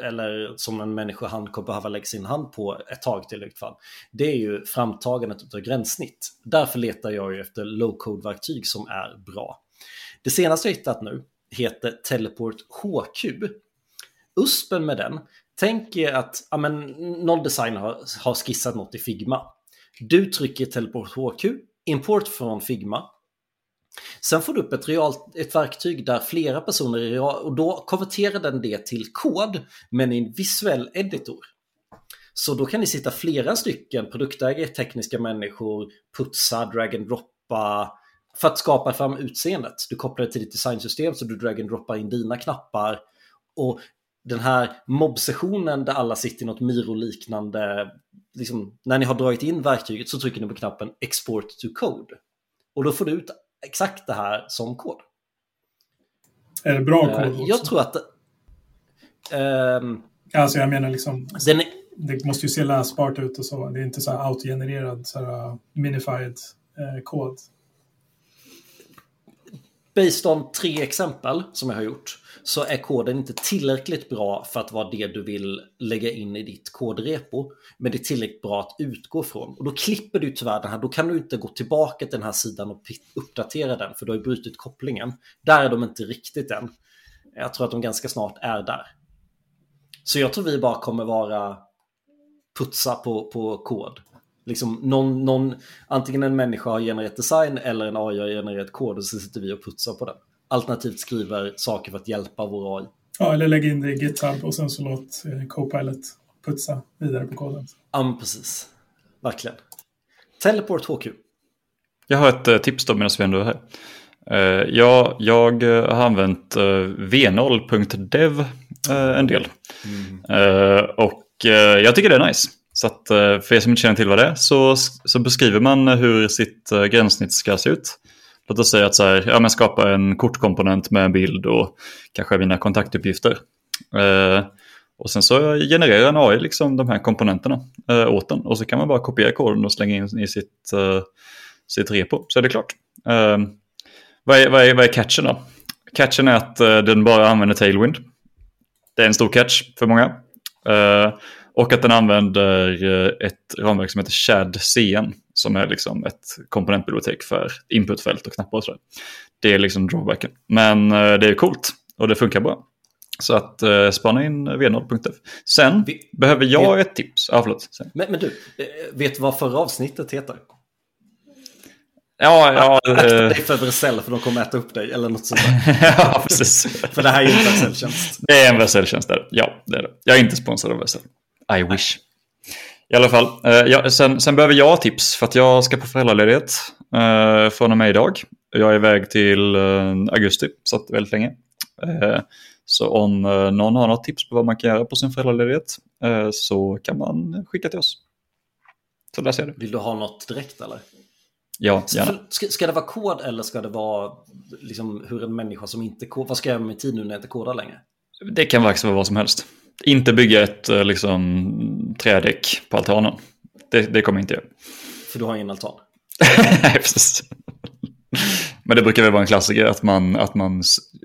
eller som en människohand kommer behöva lägga sin hand på ett tag till i fall. Det är ju framtagandet av gränssnitt. Därför letar jag ju efter low-code-verktyg som är bra. Det senaste jag hittat nu heter Teleport HQ. USPen med den, tänk er att ja, men, någon designer har, har skissat något i Figma. Du trycker Teleport HQ, import från Figma, Sen får du upp ett, realt, ett verktyg där flera personer, och då konverterar den det till kod, men i en visuell editor. Så då kan ni sitta flera stycken produktägare, tekniska människor, putsa, drag and droppa, för att skapa fram utseendet. Du kopplar det till ditt designsystem så du drag and droppar in dina knappar. Och den här mobbsessionen där alla sitter i något Miro-liknande, liksom, när ni har dragit in verktyget så trycker ni på knappen Export to Code. Och då får du ut exakt det här som kod. Är det bra kod uh, Jag tror att... Uh, alltså jag menar liksom... Den är, det måste ju se läsbart ut och så. Det är inte så här autogenererad, så här minified eh, kod. Based on tre exempel som jag har gjort så är koden inte tillräckligt bra för att vara det du vill lägga in i ditt kodrepo. Men det är tillräckligt bra att utgå från. Och då klipper du tyvärr den här, då kan du inte gå tillbaka till den här sidan och uppdatera den för du har ju brutit kopplingen. Där är de inte riktigt än. Jag tror att de ganska snart är där. Så jag tror vi bara kommer vara putsa på, på kod. Liksom någon, någon, antingen en människa har genererat design eller en AI har genererat kod och så sitter vi och putsar på den. Alternativt skriver saker för att hjälpa vår AI. Ja, eller lägg in det i GitHub och sen så låt eh, Copilot putsa vidare på koden. Ja, men precis. Verkligen. Teleport HQ. Jag har ett eh, tips då medan vi ändå är här. Uh, ja, jag har använt uh, v0.dev uh, en del. Mm. och jag tycker det är nice. Så att, eh, för er som inte känner till vad det är så, så beskriver man hur sitt eh, gränssnitt ska se ut. Låt oss säga att så här, ja, men skapa en kortkomponent med en bild och kanske mina kontaktuppgifter. Eh, och sen så genererar en AI liksom de här komponenterna eh, åt den och så kan man bara kopiera koden och slänga in i sitt, eh, sitt repo så är det klart. Eh, vad, är, vad, är, vad är catchen då? Catchen är att eh, den bara använder Tailwind. Det är en stor catch för många. Eh, och att den använder eh, ett ramverk som heter CHAD CN som är liksom ett komponentbibliotek för inputfält och knappar och sådär. Det är liksom drawbacken. Men eh, det är coolt och det funkar bra. Så att eh, spana in v0.f. Sen vi, behöver jag vet, ett tips. Ah, förlåt. Men, men, du, eh, vet du vad förra avsnittet heter? Ja, ja. Akta dig för Vercel för de kommer äta upp dig eller något sånt ja, precis. för det här är ju en Vercel-tjänst. Det är en Vercel-tjänst där. Ja, det är det. Jag är inte sponsrad av Vercel. I wish. I alla fall, eh, jag, sen, sen, behöver jag tips för att jag ska på föräldraledighet eh, från och med idag. Jag är iväg till eh, augusti, så att väldigt länge. Eh, så om eh, någon har något tips på vad man kan göra på sin föräldraledighet eh, så kan man skicka till oss. Så där ser du. Vill du ha något direkt eller? Ja, gärna. Ska, ska det vara kod eller ska det vara liksom, hur en människa som inte kodar, vad ska jag göra med min tid nu när jag inte kodar längre? Det kan faktiskt vara vad som helst. Inte bygga ett eh, liksom, trädäck på altanen. Det, det kommer jag inte göra. För du har ingen altan? Nej, precis. Men det brukar väl vara en klassiker att man, att man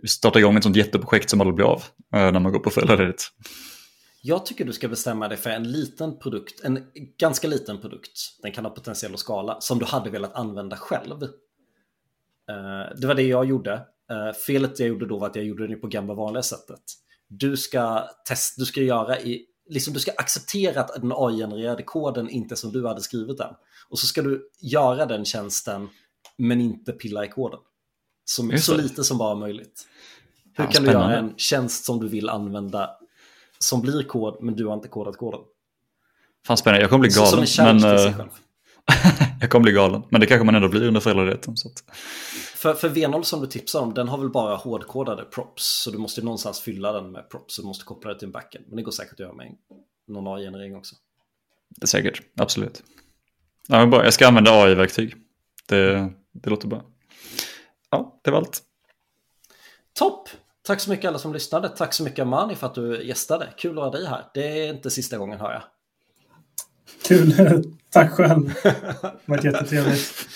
startar igång ett sånt jätteprojekt som aldrig blir av eh, när man går på föräldraledigt. Jag tycker du ska bestämma dig för en liten produkt, en ganska liten produkt, den kan ha potentiell att skala, som du hade velat använda själv. Eh, det var det jag gjorde. Felet jag gjorde då var att jag gjorde det på gamla vanliga sättet du ska testa, du ska göra i, liksom du ska acceptera att den AI-genererade koden inte är som du hade skrivit den. Och så ska du göra den tjänsten men inte pilla i koden. Så, så lite som bara möjligt. Hur ja, kan spännande. du göra en tjänst som du vill använda som blir kod men du har inte kodat koden? Fan spännande, jag kommer bli galen. Men, uh, jag kommer bli galen, men det kanske man ändå blir under föräldraledigheten. För, för V0 som du tipsar om, den har väl bara hårdkodade props. Så du måste någonstans fylla den med props. Så du måste koppla det till en backend. Men det går säkert att göra med någon AI-generering också. Det är säkert, absolut. Ja, men bara, jag ska använda AI-verktyg. Det, det låter bra. Ja, det var allt. Topp! Tack så mycket alla som lyssnade. Tack så mycket Amani för att du gästade. Kul att ha dig här. Det är inte sista gången hör jag. Kul. Tack själv. Det varit jättetrevligt.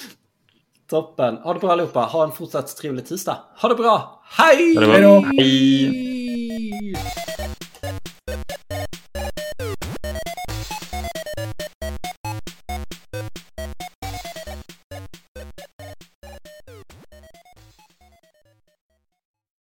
Toppen. Ha det bra allihopa. Ha en fortsatt trevlig tisdag. Ha det bra. Hej! Hej!